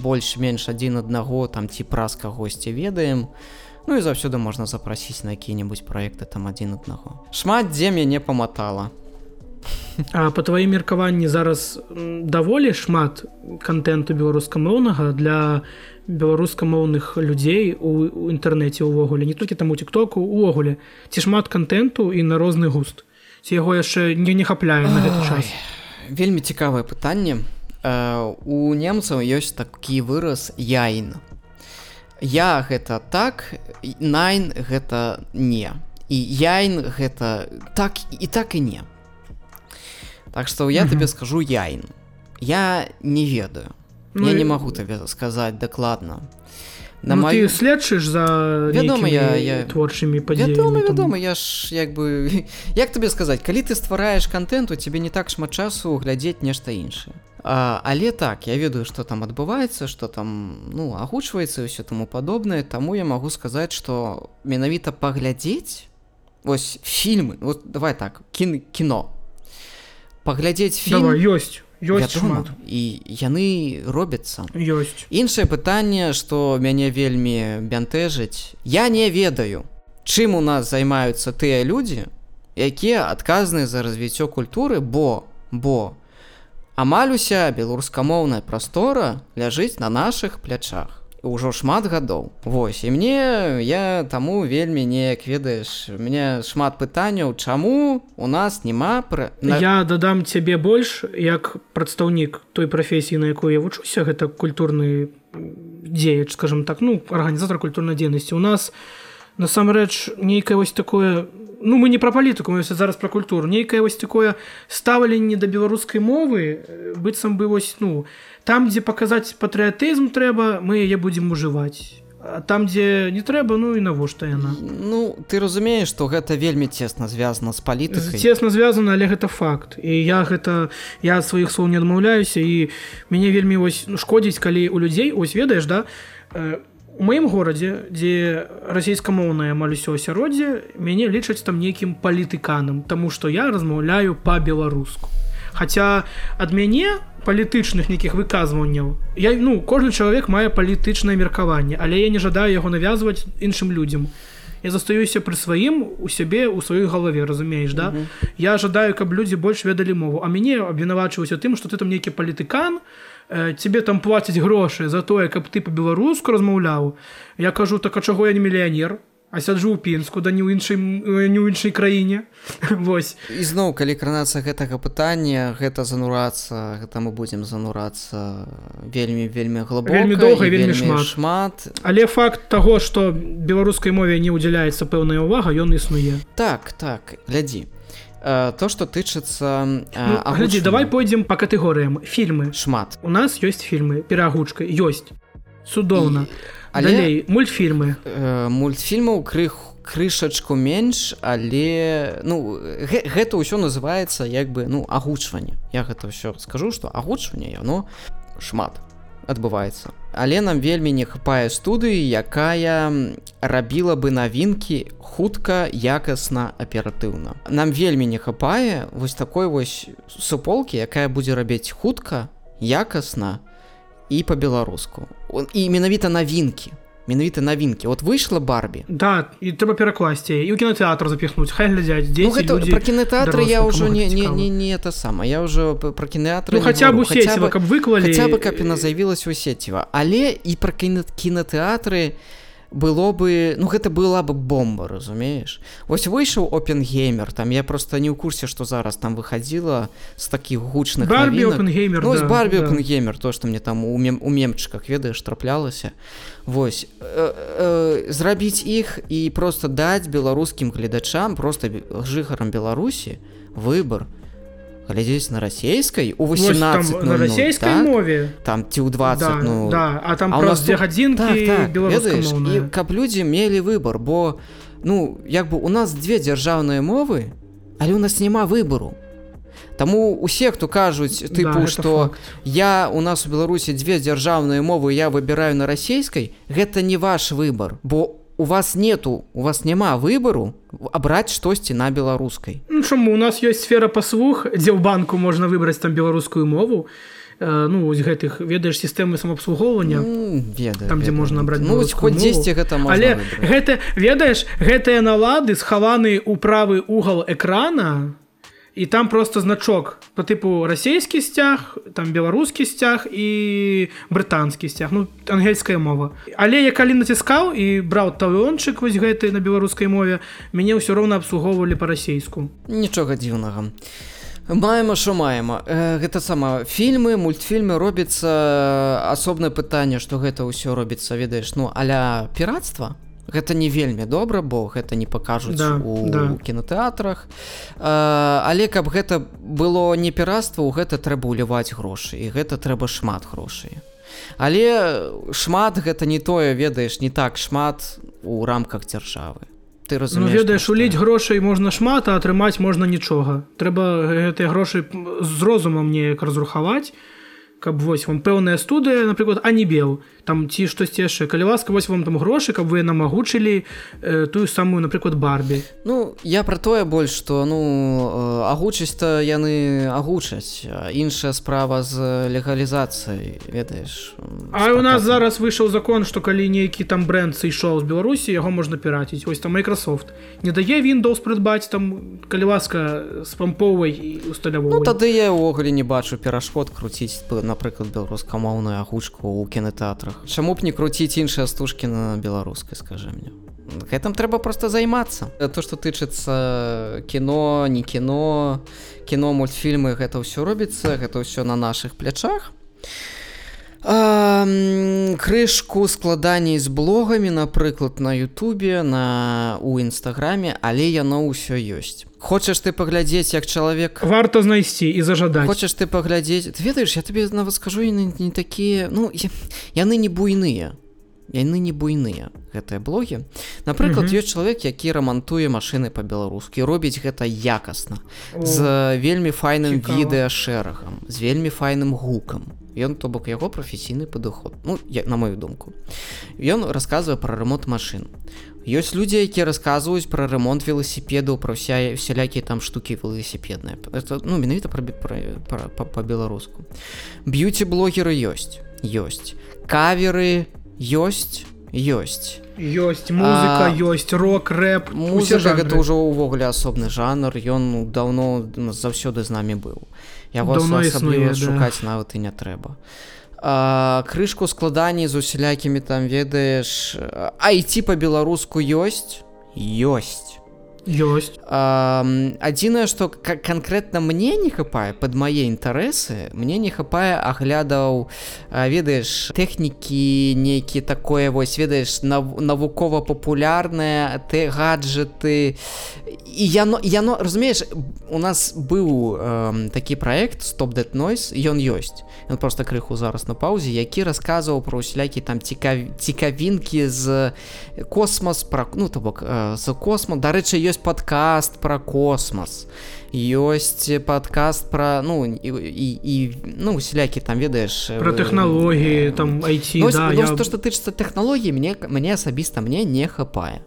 больш-менш адзін аднаго там ці праз кагосьці ведаем. Ну і заўсёды можна запрасіць на якія-небудзь праекты там адзін аднаго шмат дзе мяне паматала А па тваім меркаванні зараз даволі шмат контенту беларускамоўнага для беларускамоўных людзей у, інтэрнэце ўвогуле не толькі там у тиктоку увогуле? Ці шмат контенту і на розны густ? Ці яго яшчэ не не хапляе на гэты час вельмі цікавае пытанне. Э, у немцаў ёсць такі выраз яін я гэта так найн гэта не і яін гэта так і так і не так што я Мгм. табе скажу яін я не ведаю. Ну я не магу табе сказаць дакладна на ну, маю- ты следчыш за Вядома, я- я- творчымі падзеямі вядома вядома я ж як бы як табе сказаць калі ты ствараеш контенту тебе не так шмат часу глядзець нешта іншае. А, але так я ведаю что там адбываецца что там ну агучваецца ўсё таму падобнае таму я магу сказаць что менавіта паглядзець вось фільмы вот давай так кін кіно. Паглядзець фільм Давай, ёсць ёсць вядома, шмат. І яны робяцца. Ёсць. Іншае пытанне што мяне вельмі бянтэжыць я не ведаю чым у нас займаюцца тыя людзі якія адказныя за развіццё культуры бо бо амаль уся беларускамоўная прастора ляжыць на нашых плячах ўжо шмат гадоў. Вось і мне я таму вельмі неяк ведаеш у мяне шмат пытанняў чаму у нас няма пра на... я дадам цябе больш як прадстаўнік той прафесіі на якой я вучуся. Гэта культурны дзеяч скажем так ну арганізатор культурнай дзейнасці. У нас насамрэч нейкае вось такое ну мы не пра палітыку мы зараз пра культуру. Нейкае вось такое стаўленне да беларускай мовы э, быццам бы вось ну там дзе паказаць патрыятызм трэба мы яе будзем ужываць А там дзе не трэба ну і навошта яна Ну ты разумееш што гэта вельмі цесна звязана з палітыкай цесна звязана але гэта факт. І я гэта я сваіх слоў не адмаўляюся і мяне вельмі вось ну, шкодзіць калі у людзей ось ведаеш да э, у маім горадзе дзе расійскамоўнае амаль усё асяроддзе мяне лічаць там нейкім палітыканам Таму што я размаўляю па-беларуску. Хаця ад мяне палітычных нейкіх выказванняў я ну кожны чалавек мае палітычнае меркаванне але я не жадаю яго навязваць іншым людзям. Я застаюся пры сваім у сябе у сваёй галаве разумееш да? Я жадаю каб людзі больш ведалі мову. А мяне абвінавачваюся тым что ты там нейкі палітыкан э, тебе там плацяць грошы за тое каб ты по-беларуску размаўляў. Я кажу так а чаго я не мільянер? А сяджу ў пінску да не ў іншай не ў іншай краіне Вось. Ізноў калі кранацца гэтага пытання гэта занурацца гэта мы будзем занурацца вельмі вельмі глыбока Вельмі доўга вельмі шмат. шмат. Але факт таго што беларускай мове не ўдзяляецца пэўная ўвага ён існуе. Так так глядзі. Э, то што тычыцца ну, э, глядзі агучвання. давай пойдзем по катэгорыям. Фільмы. Шмат. У нас ёсць фільмы перагучка ёсць. Цудоўна але далей мультфільмы. Э, мультфільмаў крых крышачку менш але ну гэ, гэта ўсё называецца як бы ну агучванне. Я гэта ўсё скажу что агучванне яно шмат адбываецца але нам вельмі не хапае студыі якая рабіла бы навінкі хутка якасна аператыўна. Нам вельмі не хапае вось такой вось суполкі якая будзе рабіць хутка якасна і по-беларуску Он- і менавіта навінкі менавіта навінкі вот выйшла барбі да і трэба перакласці і ў кінотэатр запіхнуць хай глядзяць дзеці ну, гэта, людзі про кінотэатры я ўжо не, не, не, не это сама я ўжо про кінотэатры ну хаця б сеціва каб выклалі хаця бы каб яна заявілась у сеціва але і пра кіно кінотэатры было бы ну гэта была бы бомба разумееш? Ось выйшаў опенгеймер там я просто не ў курсе што зараз там выходила з такіх гучных барбі опенгеймер Ну, да, барбі да. опенгеймер то што мне там у, мем, у мемчыках ведаеш траплялася. Вось э, э, зрабіць іх і просто даць беларускім гледачам просто жыхарам беларусі выбор глядзець на расійскай у Вось 18 там, на расійскай так? мове там ці ў 20 да, ну да, а там а нас дзве тут- гадзінкі ведаеш, і каб людзі мелі выбор бо ну як бы у нас две дзяржаўныя мовы але у нас няма выбору. Таму усе хто кажуць Да, тыпу гэта што я у нас у беларусі дзве дзяржаўныя мовы я выбіраю на расійскай гэта не ваш выбор бо у вас нету у вас няма выбару абраць штосьці на беларускай Ну, чаму у нас ёсць сфера паслуг дзе ў банку можна выбраць там беларускую мову. Э, ну вось гэтых ведаеш сістэмы самаабслугоўвання М, ведаю Там, дзе можна браць ну, хоць мову. дзесьці гэта можна але выбраць. гэта ведаеш гэтыя налады схаваны ў правы угол экрана і там просто значок по тыпу расійскі сцяг там беларускі сцяг і брытанскі сцяг ну ангельская мова. Але я калі націскаў і браў талончык вось гэты на беларускай мове мяне ўсё роўна абслугоўвалі па-расейску. Нічога дзіўнага. Маема що маема э, гэта сама фільмы мультфільмы робіцца асобнае пытанне што гэта ўсё робіцца ведаеш ну аля піратства гэта не вельмі добра бо гэта не пакажуць Да, у да. кінотэатрах э, але каб гэта было не піратства у гэта трэба ўліваць грошы і гэта трэба шмат грошай. Але шмат гэта не тое ведаеш не так шмат у рамках дзяржавы. Ты Ну, разумееш ведаеш пра што уліць грошай можна шмат а атрымаць можна нічога. Трэба гэтыя грошы з розумам неяк разрухаваць каб вось вам пэўная студыя напрыклад а не бел там ці штосьці яшчэ калі ласка вось вам там грошы каб вы нам агучылі э, тую самую напрыклад барбі Ну я пра тое больш што ну э, агучасць-то яны агучаць іншая справа з легалізацыяй ведаеш А у нас зараз выйшаў закон што калі нейкі там бренд сышоў з беларусі яго можна піраціць. Ось там Microsoft. Не дае Windows прыдбаць там калі ласка з памповай і усталявой Ну тады я ўвогуле не бачу перашкод круціць п- напрыклад беларускамоўную агучку ў кінотэатрах Чаму б не круціць іншыя стужкі на беларускай скажи мне? Гэтым трэба просто займацца. То што тычыцца кіно не кіно кіно мультфільмы гэта ўсё робіцца гэта ўсё на наших плячах М, крышку складаней з блогамі напрыклад на Ютубе на у нстаграме але яно ўсё ёсць. Хочаш ты паглядзець як чалавек варта знайсці і зажадаць. Хочаш ты паглядзець? Ты ведаеш я табе нават скажу яны не такія ну яны не буйныя. Яны не буйныя гэтыя блогі. Напрыклад Мгм. ёсць чалавек які рамантуе машыны па-беларускі робіць гэта якасна. О, з вельмі файным відэашэрагам з вельмі файным гукам ён то бок яго прафесійны падыход. Ну я на мою думку. Ён расказвае пра ремонт машин ёсць людзі якія расказваюць пра ремонт веласіпедаў пра вся всялякія там штукі веласіпедныя. Это ну менавіта пра па-беларуску. Б'юці блогеры ёсць. Ёсць. Каверы ёсць. Ёсць. Ёсць. Музыка А, ёсць. Рок рэп музыка гэта ўжо ўвогуле асобны жанр. Ён ну, даўно заўсёды з намі быў яго асабліва існуе, да. шукаць нават і не трэба а, крышку складаней з усялякімі там ведаеш айці па-беларуску ёсць? Ёсць ёсць адзінае што ка- канкрэтна мне не хапае под мае інтарэсы мне не хапае аглядаў а, ведаеш тэхнікі нейкі такое вось ведаеш нав- навукова-папулярнае ты гаджеты. І яно яно разумееш у нас быў эм, такі праект стоп that noise ён ёсць ён просто крыху зараз на паўзе які расказваў про усялякі там цікав... цікавінкі з космас пра ну то бок э, за космос дарэчы ёсць падкаст пра космас ёсць падкаст пра ну і, і, і ну усялякі там ведаеш про э, тэхналогіі там айці Ну, ось- да, ну, я... то што тычыцца тэхналогій мне мне асабіста мне не хапае.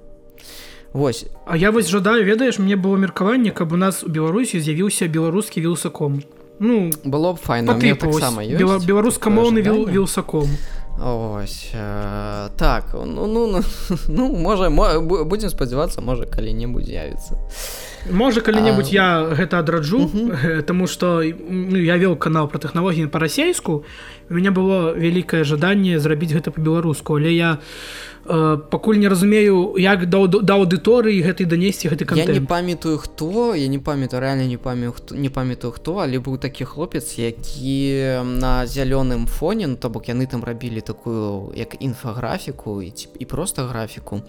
Вось. А я вось жадаю ведаеш мне было меркаванне каб у нас у беларусі з'явіўся беларускі вілсаком ну было б файна таксама ёсць беларускамоўны віл, вілсаком Ось э, так ну ну ну, ну можа мо- бу- будзем спадзявацца можа калі-небудзь з'явіцца можа калі-небудзь А, я гэта адраджу тому что ну, я вел канал про тэхналогіі па-расейску у меня было вялікае жаданне зрабіць гэта по-беларуску але я э, пакуль не разумею як да, да аўдыторыі гэтай данесці гэты я не памятаю хто я не памятаю рэальна не памятаю хто не памятаю хто але быў такі хлопец які на зялёным фоне ну то бок яны там рабілі такую як інфаграфіку і, ці- і просто графіку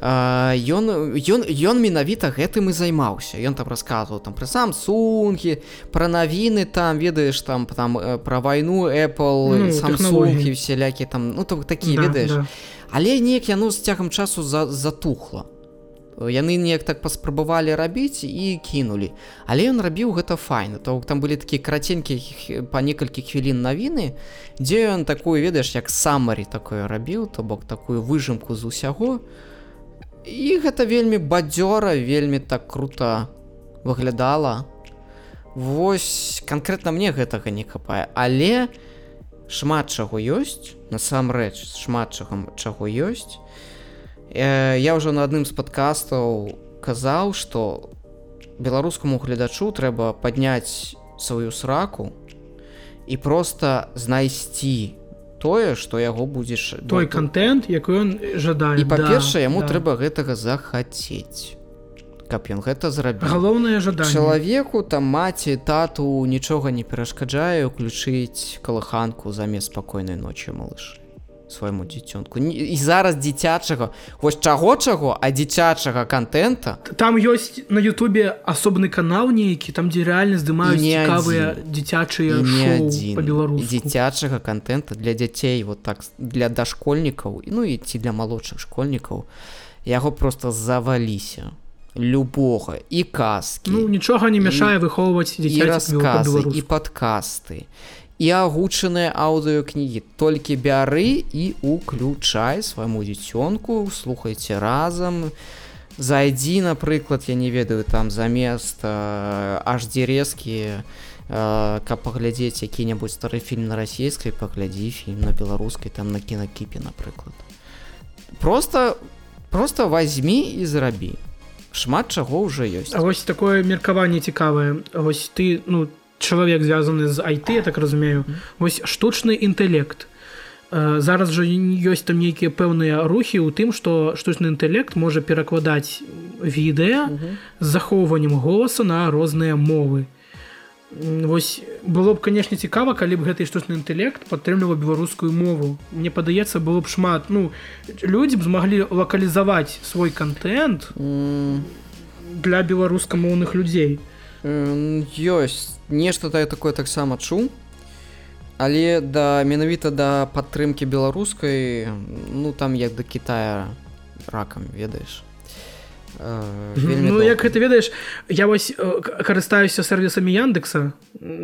ён ён ён менавіта гэтым і займаўся ён там расказваў там пра самсунгі пра навіны там ведаеш там там э, пра вайну Apple Ну, самсунгі тэхналогіі. всялякі там ну то такі Да, ведаеш да. Але неяк яно з цягам часу за, затухла. Яны неяк так паспрабавалі рабіць і кінулі. Але ён рабіў гэта файна. То там былі такія караценькія па некалькі хвілін навіны, дзе ён такую ведаеш як самарі такое рабіў, то бок такую выжымку з усяго. І гэта вельмі бадзёра, вельмі так круто выглядала. Вось канкрэтна мне гэтага не хапае, але шмат чаго ёсць насамрэч шмат чагам чаго ёсць. Э, я ўжо на адным з падкастаў казаў што беларускаму гледачу трэба падняць сваю сраку і просто знайсці тое што яго будзеш той контент якой ён жадае па-першае да, яму да. трэба гэтага захацець каб ён гэта зрабіў. Галоўнае жаданне. Чалавеку там маці тату нічога не перашкаджае уключыць калыханку замест спакойнай ночы малыш свайму дзіцёнку. І зараз дзіцячага вось чаго чаго а дзіцячага контента там ёсць на Ютубе асобны канал нейкі там дзе рэальна здымаюць І не цікавыя адзін. дзіцячыя і не адзін. дзіцячага контента для дзяцей вот так для дашкольнікаў ну і ці для малодшых школьнікаў. Яго просто заваліся любога і казкі Ну нічога не мяшае выхоўваць і расказы і падкасты і агучаныя аўдыокнігі толькі бяры і уключай свайму дзіцёнку слухайце разам зайдзі напрыклад я не ведаю там замест аж дзерезкі каб паглядзець які-небудзь стары фільм на расійскай паглядзі фільм на беларускай там на кінакіпе напрыклад просто просто возьми і зрабі шмат чаго ўжо ёсць. А вось такое меркаванне цікавае. Вось ты ну чалавек звязаны з IT я так разумею. Вось штучны інтэлект. Э, зараз жа ёсць там нейкія пэўныя рухі ў тым што штучны інтэлект можа перакладаць відэа з захоўваннем голаса на розныя мовы вось было б канешне цікава калі б гэты штучны інтэлект падтрымліваў беларускую мову. Мне падаецца было б шмат ну людзі б змаглі лакалізаваць свой контент для беларускамоўных людзей. Ёсць. Нешта тае такое таксама чуў. Але да менавіта да падтрымкі беларускай ну там як да Китая ракам ведаеш Ну доўга. як гэта ведаеш я вось э, карыстаюся сервісамі яндекса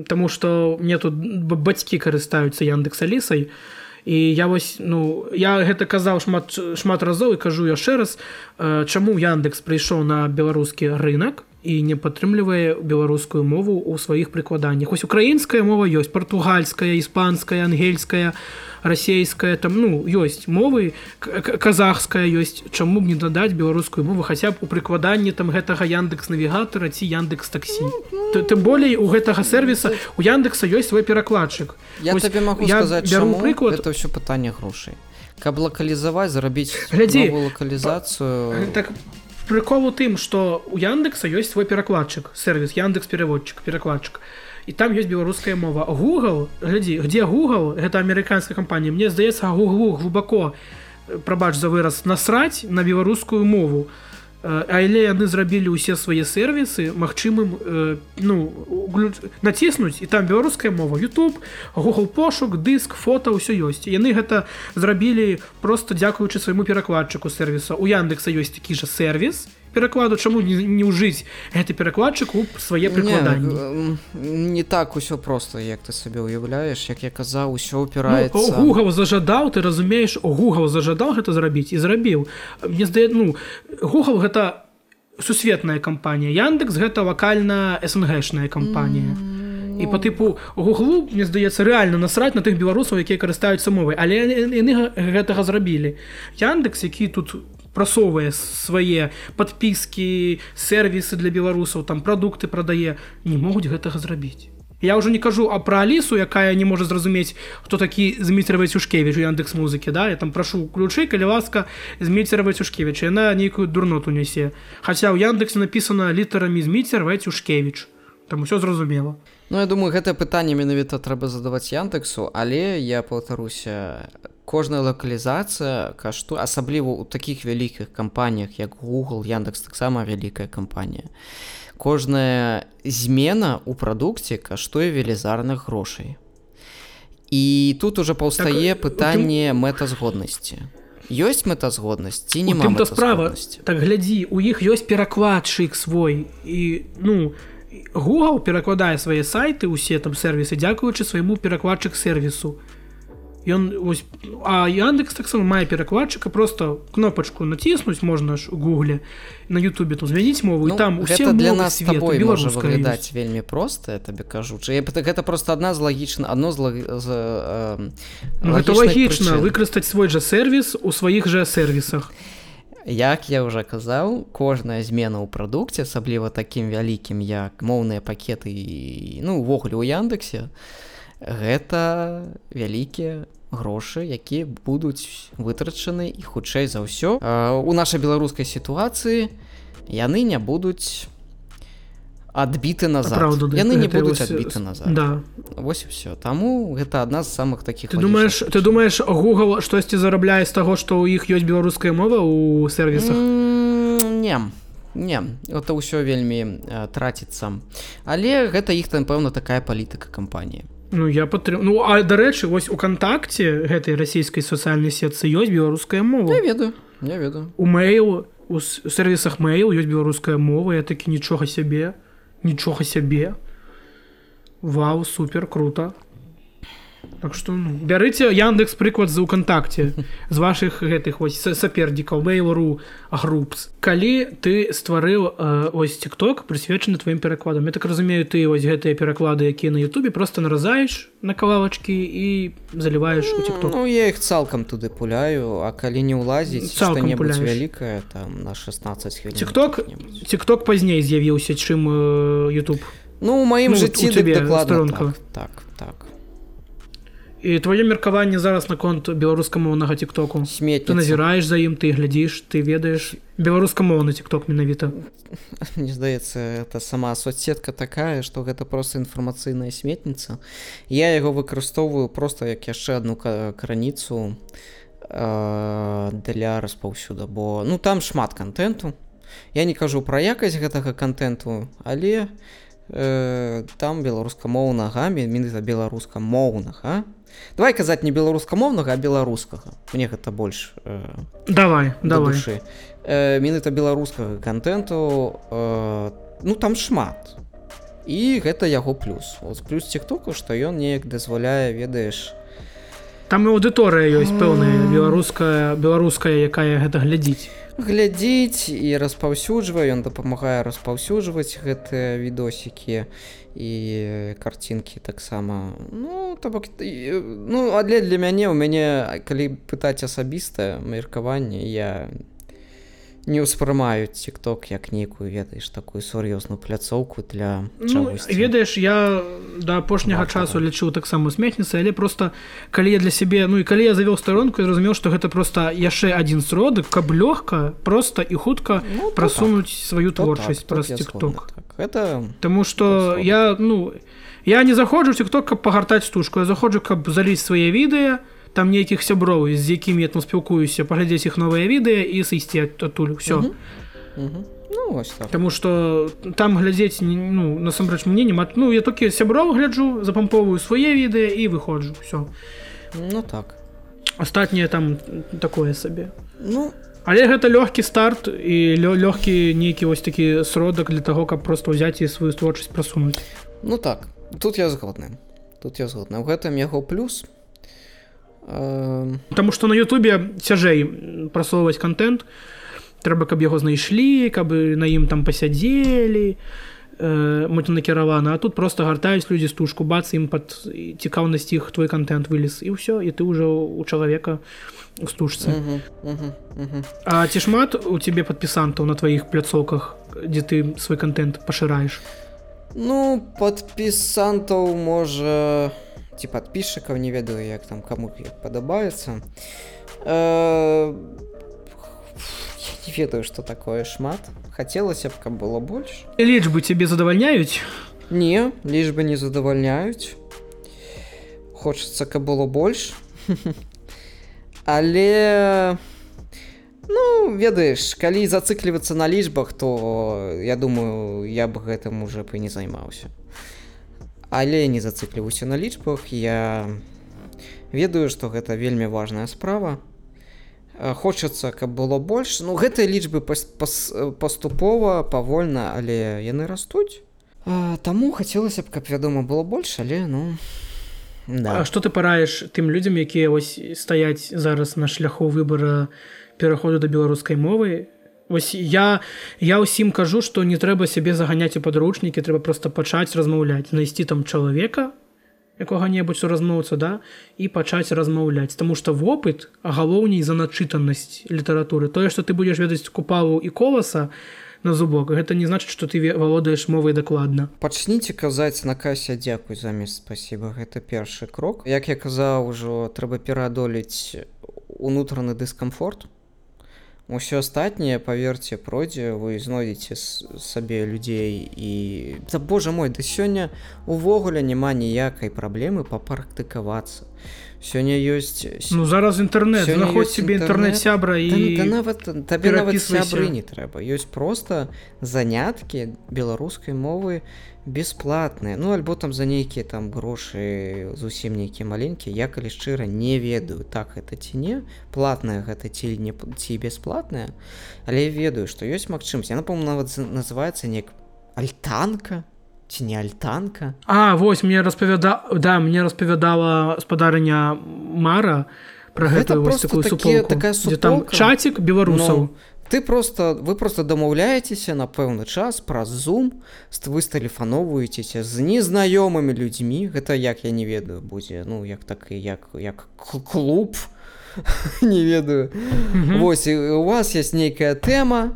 Таму што мне тут бацькі карыстаюцца яндекса лісай і я вось ну я гэта казаў шмат шмат разоў і кажу яшчэ раз э, чаму яндекс прыйшоў на беларускі рынок і не падтрымлівае беларускую мову ў сваіх прыкладаннях. Ось украінская мова ёсць партугальская іспанская ангельская расейская там ну ёсць мовы казахская ёсць чаму б не дадаць беларускую мову хаця б у прыкладанні там гэтага яндекс навігатора ці яндекс таксі. Т- тым болей у гэтага сервіса у яндекса ёсць свой перакладчык. Я Вось табе магу я сказаць бяру прыклад. это ўсё пытанне грошай каб лакалізаваць зарабіць Глядзі, новую лакалізацыю так прыкол у тым что у яндекса ёсць свой перакладчык сервис яндекс переводчик перакладчык. І там ёсць беларуская мова. Google глядзі где google? Гэта амерыканская кампанія. Мне здаецца гуглу глубоко э, прабач за выраз насраць на беларускую мову. Э, але яны зрабілі ўсе свае сервісы магчымым э, ну углю- націснуць і там беларуская мова YouTube Google пошук дыск фото ўсё ёсць. Яны гэта зрабілі просто дзякуючы свайму перакладчыку сервіса. У яндекса ёсць такі же сервіс перакладу чаму не, не ўжыць гэты перакладчык у свае Не, прыкладанні м, не так усё просто як ты сабе уяўляеш як я казаў усё Ну, ўпіраецца Google зажадаў ты разумееш Google зажадаў гэта зрабіць і зрабіў. Мне здае ну Google гэта сусветная кампанія Яндекс гэта лакальна СНГшная кампанія. І по тыпу гуглу мне здаецца рэальна насраць на тых беларусаў якія карыстаюцца мовай. Але яны яны га- гэтага зрабілі. Яндекс які тут прасоўвае свае подпіскі сервісы для беларусаў там прадукты прадае не могуць гэтага зрабіць. Я ўжо не кажу а пра алісу якая не можа зразумець хто такі зміцерава цюшкевіч у яндекс музыкі да? Я там прашу ключы калі ласка зміцерава цюшкевіч яна нейкую дурноту нясе. Хаця ў яндексе написано літарамі зміцерва цюшкевіч там усё зразумела. Ну я думаю гэтае пытанне менавіта трэба задаваць яндексу але я паўтаруся кожная лакалізацыя кашту асабліва ў такіх вялікіх кампаніях як google яндекс таксама вялікая кампанія. Кожная змена ў прадукце каштуе велізарных грошай. І тут уже паўстае Так, пытанне мэтазгоднасці. Ёсць мэтазгоднасць ці У няма тым-то справа так глядзі у іх ёсць перакладчык свой і ну Google перакладае свае сайты усе там сервісы дзякуючы свайму перакладчык сервісу Ён ось а Яндекс таксама мае перакладчыка просто кнопачку націснуць можна ж у гугле на Ютубе тут змяніць мову ну, і там усе для нас тобой можа выглядаць вельмі проста я табе кажу. Чы- гэта просто адна з лагічна адно з, лаг... з э, гэта лагічна выкарыстаць свой жа сервіс у сваіх жа сервісах як я уже казаў кожная змена ў прадукце асабліва такім вялікім як моўныя пакеты ну увогуле ў яндексе гэта вялікія грошы якія будуць вытрачаны і хутчэй за ўсё. Э, у нашай беларускай сітуацыі яны не будуць адбіты назад. Праўда, да. яны не будуць вось, адбіты назад. да. Вось все таму гэта адна з самых таких ты думаешь ты думаешь Google штосьці зарабляе з таго што ў іх ёсць беларуская мова ў сервісах М, не не это ўсё вельмі э, траціцца. Але гэта іх там пэўна такая палітыка кампаніі Ну я падтрым... Ну а дарэчы вось у кантакце гэтай расійскай сацыяльнай сетцы ёсць беларуская мова. Я ведаю я ведаю. У мэйл у сервісах мэйл ёсць беларуская мова я такі нічога сябе нічога сябе. Вау супер круто Так что ну, бярыце Яндекс прыклад за ўкантакце з ваших гэтых вось са- сапернікаў мэйлру групс калі ты стварыў э, ось тикток прысвечаны тваім перакладам. Я так разумею ты вось гэтыя пераклады якія на Ютубе просто наразаеш на кавалачкі і заліваеш у тикток. Ну я іх цалкам туды пуляю а калі не ўлазіць што-небудзь вялікае там на 16 хвілін тикток тикток пазней з'явіўся чым э, YouTube ну у маім Ну, жыцці цябе дакладна так, так. І твоё меркаванне зараз наконт беларускамоўнага тиктоку ты сметніца назіраеш за ім ты глядзіш ты ведаеш беларускамоўны тикток менавіта Мне здаецца это сама соцсетка такая што гэта просто інфармацыйная сметніца я яго выкарыстоўваю просто як яшчэ одну э, для распаўсюда бо ну там шмат контенту. Я не кажу пра якасць гэтага контенту але э, там беларускамоўнага менавіта беларускамоўнага давай казаць не беларускамоўнага а беларускага. Мне гэта больш э, давай да давай. душы. Э, менавіта беларускага контенту э, ну там шмат. І гэта яго плюс. Вот плюс тиктоку што ён неяк дазваляе ведаеш. Там і аўдыторыя ёсць пэўная беларуская беларуская якая гэта глядзіць глядзіць і распаўсюджвае ён дапамагае распаўсюджваць гэтыя відосікі і карцінкі таксама. Ну то бок ну але для мяне у мяне калі пытаць асабістае меркаванне я не ўспрымаю тикток як нейкую ведаеш такую сур'ёзную пляцоўку для Ну, ведаеш я да апошняга Вартага. часу лічыў таксама смехніца але просто калі я для сябе ну і калі я завёў старонку я зразумеў што гэта просто яшчэ адзін сродак каб лёгка просто і хутка Ну, то прасунуць сваю То творчасць так, праз тикток так. гэта Таму што згодна. я ну я не заходжу тикток каб пагартаць стужку я заходжу каб заліць свае відэа там нейкіх сяброў з якімі я там спілкуюся паглядзець іх новыя відэа і сысці адтуль все Мгм. Мгм. ну вось так Таму што там глядзець не- ну насамрэч мне няма ну я толькі сяброў гляджу запамповую свае відэа і выходжу все ну так астатняе там такое сабе ну але гэта лёгкі старт і лё- лёгкі нейкі вось такі сродак для таго каб просто ўзяць і сваю творчасць прасунуць Ну так, тут я згодны. Тут я згодны. У гэтым яго плюс. Таму што на Ютубе цяжэй прасоўваць контент. Трэба каб яго знайшлі каб на ім там пасядзелі мультынакіравана а тут просто гартаюць людзі стужку бац ім пад цікаўнасць іх твой контент вылез і ўсё і ты ўжо у чалавека у стужцы мгм, мгм, мгм. А ці шмат у цябе падпісантаў на тваіх пляцоўках дзе ты свой контент пашыраеш Ну, падпісантаў можа ці падпісчыкаў не ведаю, як там каму як падабаецца. Э, не ведаю, што такое шмат. Хацелася б, каб было больш. лічбы цябе задавальняюць Не, лічбы не задавальняюць. Хочацца, каб было больш. Але ну ведаеш, калі зацыклівацца на лічбах, то я думаю, я б гэтым уже б і не займаўся. Але не зацыкліваюся на лічбах, я ведаю, што гэта вельмі важная справа. Э, Хочацца, каб было больш. Ну гэтыя лічбы пас- пас- паступова, павольна, але яны растуць. А, Таму хацелася б, каб вядома было больш, але ну А да. што ты параеш тым людзям якія вось стаяць зараз на шляху выбара пераходу да беларускай мовы Вось я я ўсім кажу што не трэба сябе заганяць у падручнікі трэба просто пачаць размаўляць знайсці там чалавека якога-небудзь суразмоўца да і пачаць размаўляць Таму што вопыт галоўней за начытанасць літаратуры тое што ты будзеш ведаць купалу і коласа на зубок гэта не значыць што ты валодаеш мовай дакладна Пачніце казаць на касе дзякуй замест спасибо гэта першы крок. Як я казаў ужо трэба пераадолець унутраны дыскамфорт усё астатняе паверце пройдзе вы знойдзеце сабе людзей і за Божа мой да сёння увогуле няма ніякай праблемы папрактыкавацца сёння ёсць Ну зараз інтэрнет знаходзь сябе інтэрнэт. інтэрнэт-сябра і да, да нават табе нават сябры не трэба ёсць просто заняткі беларускай мовы бесплатныя ну альбо там за нейкія там грошы зусім нейкія маленькія я калі шчыра не ведаю так гэта ці не платная гэта ці не ці бясплатная але я ведаю што ёсць магчымасць. Яна по нават называецца неяк альтанка ці не альтанка? А вось мне распавяда да мне распавядала спадарыня Мара про Гэта вось просто такую такі- суполку такая дзе там суполка. чацік беларусаў. Ну, ты просто вы просто дамаўляецеся на пэўны час праз зум вы стэлефаноўваецеся з незнаёмымі людзьмі. Гэта як я не ведаю будзе ну як так і як як клуб. Не ведаю. Мгм. Вось і у вас есть нейкая тэма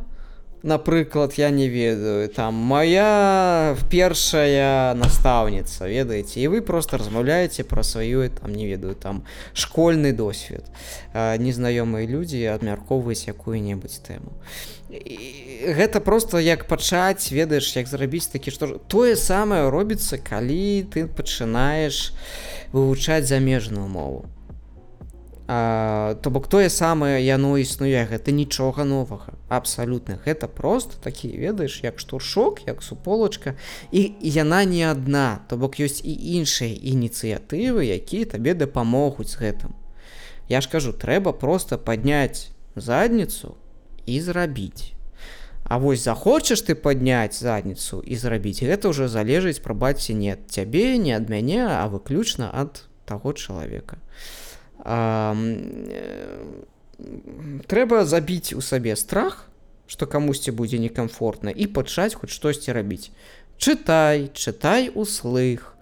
напрыклад я не ведаю там моя першая настаўніца ведаеце і вы просто размаўляеце пра сваю там не ведаю там школьны досвед. Незнаёмыя людзі абмяркоўваюць якую-небудзь тэму І гэта просто як пачаць ведаеш як зрабіць такі што тое самае робіцца калі ты пачынаеш вывучаць замежную мову А, то бок тое самае яно існуе гэта нічога новага абсалютна. Гэта просто такі ведаеш як штуршок як суполачка і яна не адна. То бок ёсць і іншыя ініцыятывы якія табе дапамогуць з гэтым. Я ж кажу трэба просто падняць задніцу і зрабіць. А вось захочаш ты падняць задніцу і зрабіць гэта ўжо залежыць прабаце не ад цябе не ад мяне а выключна ад таго чалавека. а, трэба забіць у сабе страх што камусьці будзе некамфортна і пачаць хоць штосьці рабіць чытай чытай услых.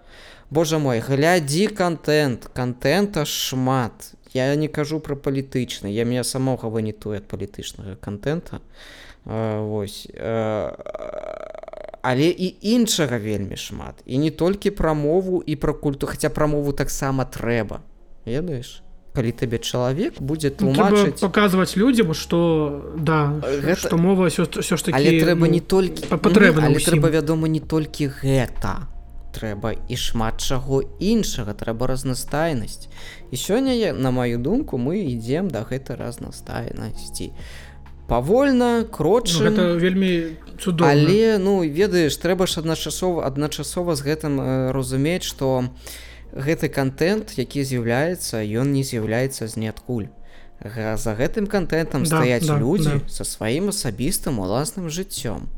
Божа мой глядзі контент. Контента шмат. Я не кажу про палітычны я меня самога вынітую ад палітычнага контента Вось але і іншага вельмі шмат. І не толькі пра мову і пра культу. Хаця пра мову таксама трэба ведаеш калі табе чалавек будзе Ну, тлумачыць паказваць людзям што да Гэта- што мова ўсё, ж такі але трэба ну, не толькі па- патрэбна але трэба вядома не толькі гэта. Трэба і шмат чаго іншага. Трэба разнастайнасць. І сёння я- на маю думку мы ідзем да гэтай разнастайнасці. Павольна ну, крочым гэта вельмі цудоўна. Але ну ведаеш трэба ж адначасова адначасова з гэтым э, разумець што гэты контент які з'яўляецца ён не з'яўляецца з ниадкуль за гэтым контентам Да, стаяць да, людзі да. са сваім асабістым уласным жыццём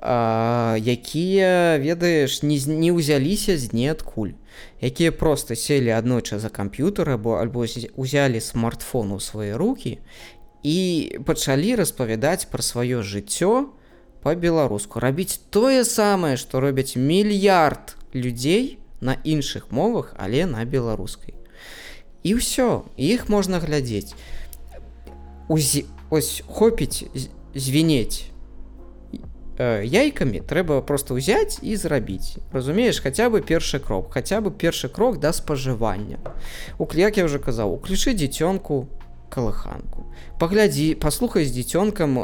а, якія ведаеш не, не ўзяліся з ниадкуль якія просто селі аднойчы за камп'ютар або альбо узялі смартфон у свае руки і пачалі распавядаць пра сваё жыццё по-беларуску рабіць тое самае што робяць мільярд людзей на іншых мовах але на беларускай. І ўсё іх можна глядзець. Узі... ось хопіць звінець яйкамі трэба просто ўзяць і зрабіць. Разумееш хаця бы першы крок хаця бы першы крок да спажывання. У як я уже казаў уключы дзіцёнку калыханку. Паглядзі паслухай з дзіцёнкам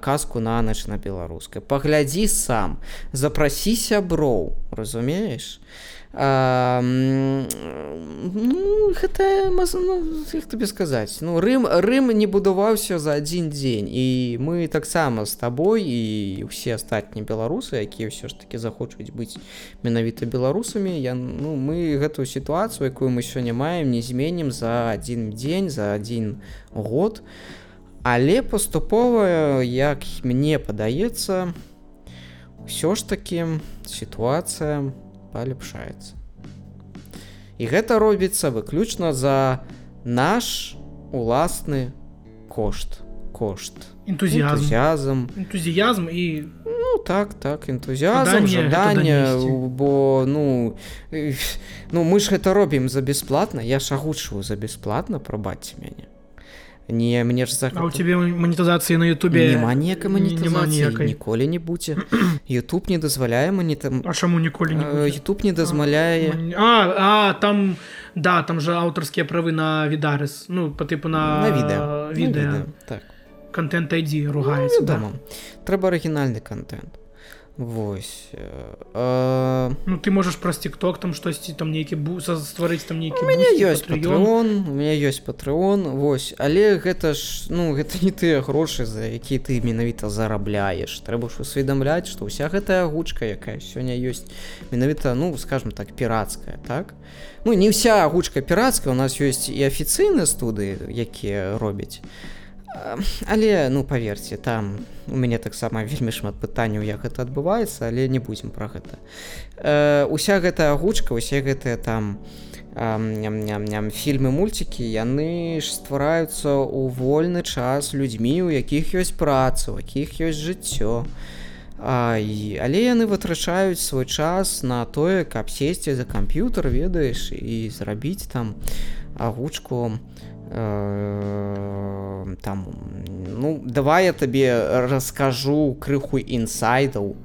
казку на ноч на беларускай. Паглядзі сам. Запрасі сяброў разумееш а, ну, гэта ну, як табе сказаць ну рым рым не будаваўся за адзін дзень і мы таксама з табой і ўсе астатнія беларусы якія ўсё ж таки захочуць быць менавіта беларусамі я ну мы гэтую сітуацыю якую мы сёння маем не зменім за адзін дзень за адзін год. Але паступова як мне падаецца ўсё ж таки сітуацыя паляпшаецца і гэта робіцца выключна за наш уласны кошт кошт. Энтузіазм энтузіазм энтузіязм і ну так так энтузіазм Жаданне бо ну ну мы ж гэта робім за бясплатна я ж агучваю за бясплатна прабачце мяне не мне ж за а у тебе манетызацыі на Ютубе няма няма манетызацыі ніколі не будзе YouTube не дазваляе мне там А чаму ніколі не? YouTube не дазваляе А, а там да там же аўтарскія правы на відарыс ну по тыпу на, на відэа відэа так. Контент ID ругаецца да. дома трэба арыгінальны контент Вось э, э, Ну ты можаш праз тикток там штосьці там нейкі бу стварыць там нейкі у мяне ёсць патрыон у меня ёсць патрыон Вось. Але гэта ж ну гэта не тыя грошы за якія ты менавіта зарабляеш трэба ж усведамляць што ўся гэтая агучка якая сёння ёсць менавіта ну скажем так пірацкая так? Ну не ўся агучка пірацкая у нас ёсць і афіцыйныя студыі якія робяць. А, але ну паверце там у мяне таксама вельмі шмат пытанняў як гэта адбываецца але не будзем пра гэта. Э, уся гэтая агучка усе гэтыя там ням-ням фільмы мульцікі яны ж ствараюцца ў вольны час людзьмі у якіх ёсць праца у якіх ёсць жыццё. А, і, але яны вытрачаюць свой час на тое каб сесці за камп'ютар ведаеш і зрабіць там агучку э, там ну давай я табе раскажу крыху інсайдаў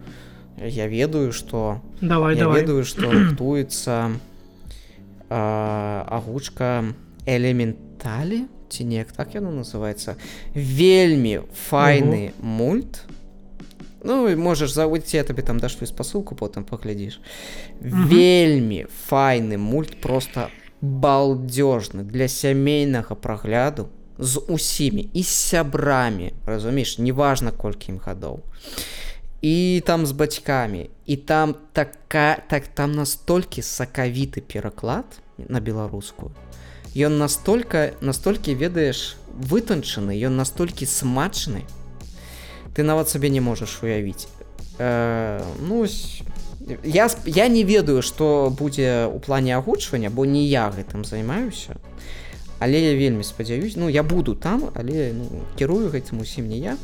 я ведаю что давай я давай. ведаю что рыхтуецца э, агучка элементалі ці неяк так яно называется. Вельмі файны мульт. Ну і можаш заводзіць я табе там даш свою спасылку потым паглядзіш вельмі файны мульт просто балдёжны для сямейнага прагляду з усімі і сябрамі разумееш неважна колькі ім гадоў. І там з бацькамі. І там така так там настолькі сакавіты пераклад на беларускую. Ён настолько настолькі ведаеш вытанчаны ён настолькі смачны. Ты нават сабе не можаш уявіць. Э, ну ось, я я не ведаю что будзе у плане агучвання бо не я гэтым займаюся але я вельмі спадзяюсь ну я буду там але ну, кірую гэтым усім не я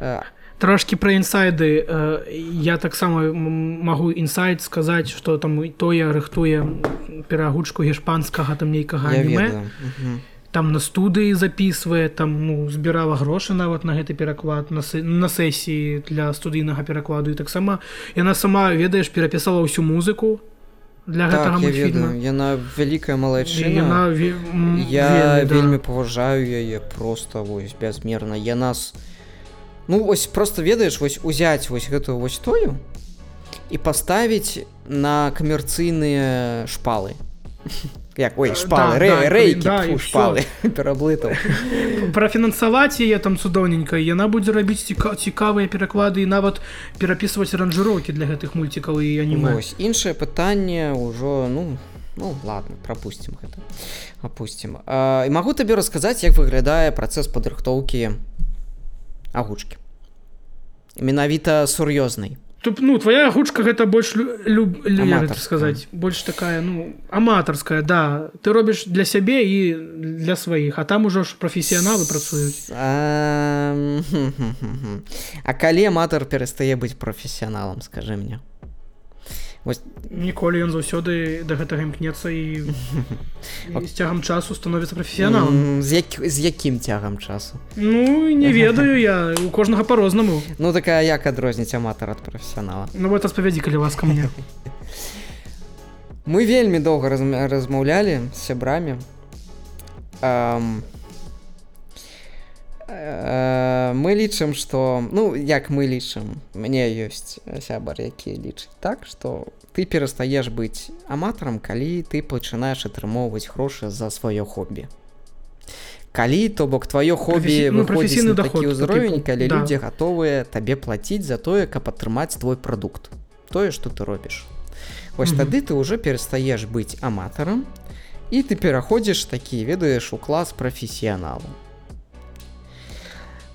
Э, трошки про інсайды э, я таксама магу інсайт сказаць что там і тое рыхтуе перагучку гешпанскага там нейкага я аніме ведаю Мгм. Там на студыі записывае там ну збірала грошы нават на гэты пераклад на, на сесіі для студыйнага перакладу. І таксама яна сама ведаеш перапісала ўсю музыку для так, гэтага я мультфільма. Ведаю яна вялікая малайчына. Яна ве- я да. вельмі паважаю яе просто вось бязмерна. Я нас ну вось просто ведаеш вось узяць вось гэтую вось тою і паставіць на камерцыйныя шпалы як ой шпалы да, рэ, да, рэйкі да, фу, шпалы пераблытаў прафінансаваць яе там цудоўненька яна будзе рабіць ціка цікавыя пераклады і нават перапісваць аранжыроўкі для гэтых мульцікаў і аніме. Вось іншае пытанне ўжо ну ну ладно пропустим гэта. Опустим. А, і магу табе расказаць як выглядае працэс падрыхтоўкі агучкі. Менавіта сур'ёзнай ну твоя гучка гэта больш лю, люб, сказаць больш такая ну аматарская да. Ты робіш для сябе і для сваіх а там ужо ж прафесіяналы працуюць А, а калі аматар перастае быць прафесіяналам скажи мне Вось ніколі ён заўсёды да гэтага імкнецца і, і з цягам часу становіцца прафесіяналам. З, як, з якім цягам часу? Ну не ведаю я у кожнага по-рознаму ну такая як адрозніць аматар ад прафесіянала? Ну вот распавядзі калі ласка мне. Мы вельмі доўга разм- размаўлялі з сябрамі. Ам, э, Мы лічым, што ну як мы лічым, мне ёсць сябар, які лічыць так, што ты перастаеш быць аматарам, калі ты пачынаеш атрымоўваць грошы за сваё хобі. Калі то бок тваё хобі Прафесі- ну, такі доход, ўзровень, типу, калі да. людзі гатовыя табе плаціць за тое, каб атрымаць твой прадукт. Тое, што ты робіш. Вось Мгм. тады ты ўжо перастаеш быць аматарам і ты пераходзіш такі ведаеш у клас прафесіяналу.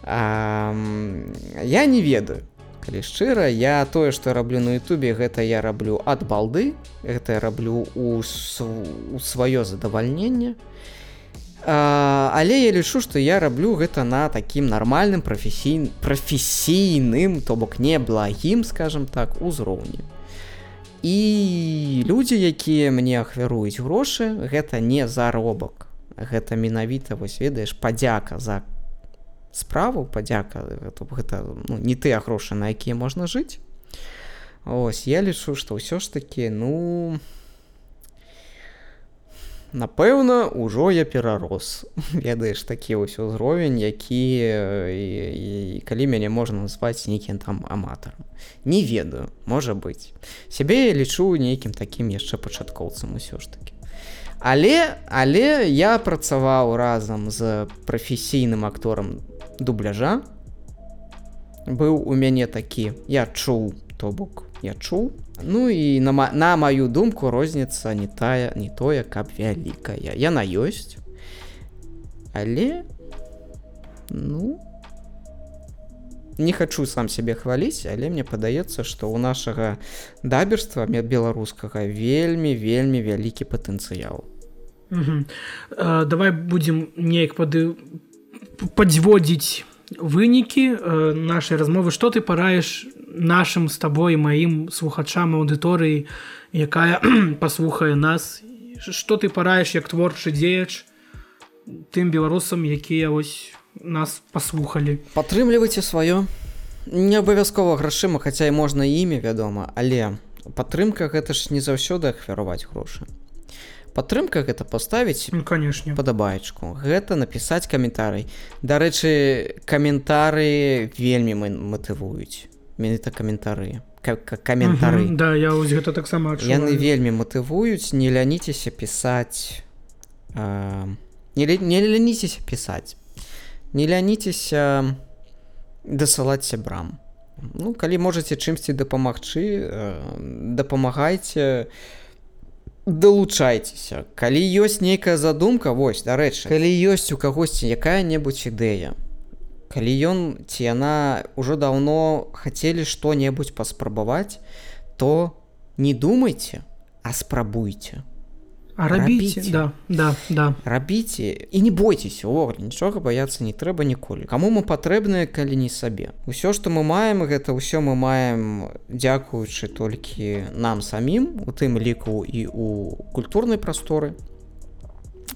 Ам, Я не ведаю. Калі шчыра, я тое, што раблю на Ютубе, гэта я раблю ад балды, гэта я раблю у, у сваё задавальненне. А, але я лічу, што я раблю гэта на такім нармальным прафесій... прафесійным, то бок не благім, скажем так, узроўні. І людзі, якія мне ахвяруюць грошы, гэта не заробак. Гэта менавіта вось ведаеш падзяка за справу падзяка гэта, ну, не тыя грошы, на якія можна жыць. Ось я лічу, што ўсё ж такі ну напэўна ужо я перарос. Ведаеш такі вось узровень які і, і, калі мяне можна назваць нейкім там аматарам. Не ведаю можа быць. Сябе я лічу нейкім такім яшчэ пачаткоўцам усё ж таки але але я працаваў разам з прафесійным акторам дубляжа быў у мяне такі я чуў то бок я чуў ну і на, на маю думку розніца не тая не тое каб вялікая. Яна ёсць але ну не хочу сам сябе хваліць але мне падаецца што у нашага даберства мя- беларускага вельмі вельмі вялікі патэнцыял. Мгм. Э, давай будзем неяк пады падзводзіць вынікі э, нашай размовы. Што ты параеш нашим з табой маім слухачам аўдыторыі якая паслухае нас? Што ты параеш як творчы дзеяч тым беларусам якія ось нас паслухалі? Падтрымлівайце сваё. Не абавязкова грашыма хаця і можна імі вядома але падтрымка гэта ж не заўсёды ахвяраваць грошы падтрымка гэта паставіць ну, канешне падабаечку гэта напісаць каментарый. Дарэчы каментары вельмі мы матывуюць. Менавіта каментары. Ка- ка- каментары. Мгм, да я ось гэта таксама яны вельмі матывуюць. Не ляніцеся пісаць э, не, не ляніцеся пісаць. Не ляніцеся дасылаць сябрам. Ну калі можаце чымсьці дапамагчы э, дапамагайце далучайцеся. Калі ёсць нейкая задумка вось дарэчы. Калі ёсць у кагосьці якая-небудзь ідэя калі ён ці яна ўжо даўно хацелі што-небудзь паспрабаваць то не думайце а спрабуйце. А рабіце да да да. Рабіце і не бойцеся увогуле нічога баяцца не трэба ніколі каму мы патрэбныя калі не сабе ўсё што мы маем гэта ўсё мы маем дзякуючы толькі нам самім у тым ліку і у культурнай прасторы.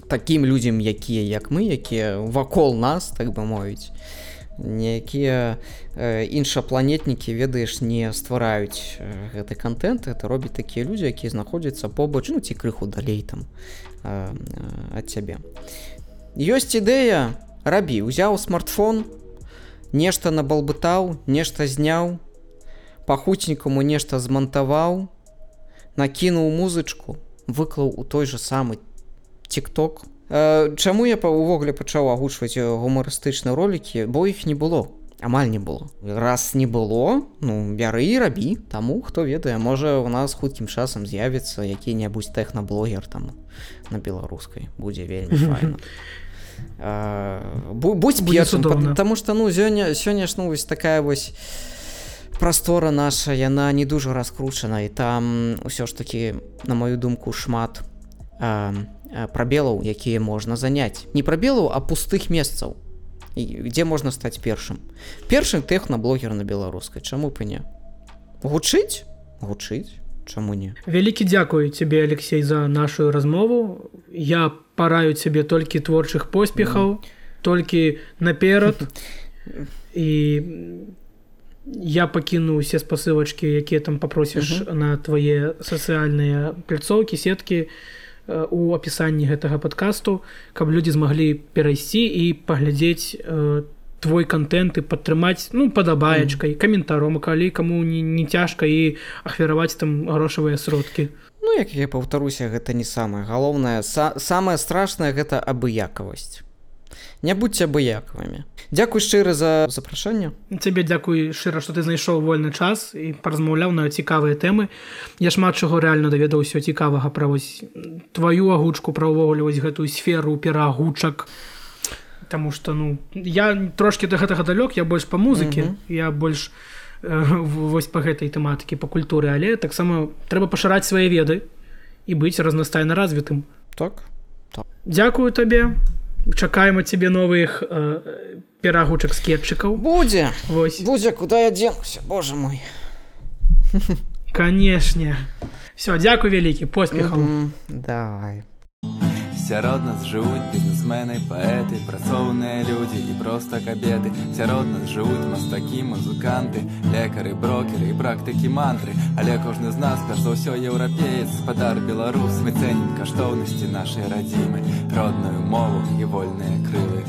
Такім людзям якія як мы якія вакол нас так бы мовіць якія э, іншапланетнікі ведаеш не ствараюць гэты контент это робяць такія людзі якія знаходзяцца побач ну ці крыху далей там э, ад цябе. Ёсць ідэя рабі узяў смартфон нешта набалбытаў нешта зняў пахутнікаму нешта змантаваў накінуў музычку выклаў у той же самы тикток Э, Чаму я па- увогуле пачаў агучваць гумарыстычныя ролікі, бо іх не было. Амаль не было. Раз не было ну бяры і рабі таму хто ведае можа у нас хуткім часам з'явіцца які-небудзь тэхнаблогер там на беларускай. Будзе вельмі файна. Бу- будь цудоўна. потому что ну сёння сёння ж вось такая вось прастора наша яна не дужа раскручана і там ўсё ж таки на маю думку шмат а, прабелаў якія можна заняць. Не прабелаў а пустых месцаў. І дзе можна стаць першым. Першым тэхнаблогер на беларускай чаму б і не? Гучыць? Гучыць. Чаму не? Вялікі дзякую цябе Алексей за нашу размову. Я параю цябе толькі творчых поспехаў толькі наперад. І я пакіну усе спасылачкі якія там папросіш на твае сацыяльныя пляцоўкі сеткі. э, у апісанні гэтага падкасту каб людзі змаглі перайсці і паглядзець э, твой контент і падтрымаць ну падабаечкай каментаром калі каму не, не цяжка і ахвяраваць там грошавыя сродкі. Ну як я паўтаруся гэта не самае галоўнае. Са самае страшнае гэта абыякавасць не будьце абыякавымі. Дзякуй шчыра за запрашэнне. Цябе дзякуй шчыра што ты знайшоў вольны час і паразмаўляў на цікавыя тэмы. Я шмат чаго рэальна даведаўся цікавага пра вось тваю агучку пра ўвогуле вось гэтую сферу перагучак Таму што ну я трошки да гэтага далёк я больш па музыкі Мгм. я больш э, вось па гэтай тэматыкі па культуры але таксама трэба пашыраць свае веды і быць разнастайна развітым. Так. Дзякую табе чакаем ад цябе новых э, перагучак скетчыкаў будзе Вось будзе куда я дзенуся Боже мой. Канешне все дзякуй вялікі поспехаў Мгм. давай Сярод нас жывуць бізнесмены, паэты, працоўныя людзі і проста кабеты. Сярод нас жывуць мастакі, музыканты, лекары, брокеры і практыкі мантры. Але кожны з нас, за ўсё еўрапеец, спадар беларус, мы цэнім каштоўнасці нашай радзімы, родную мову і вольныя крылы.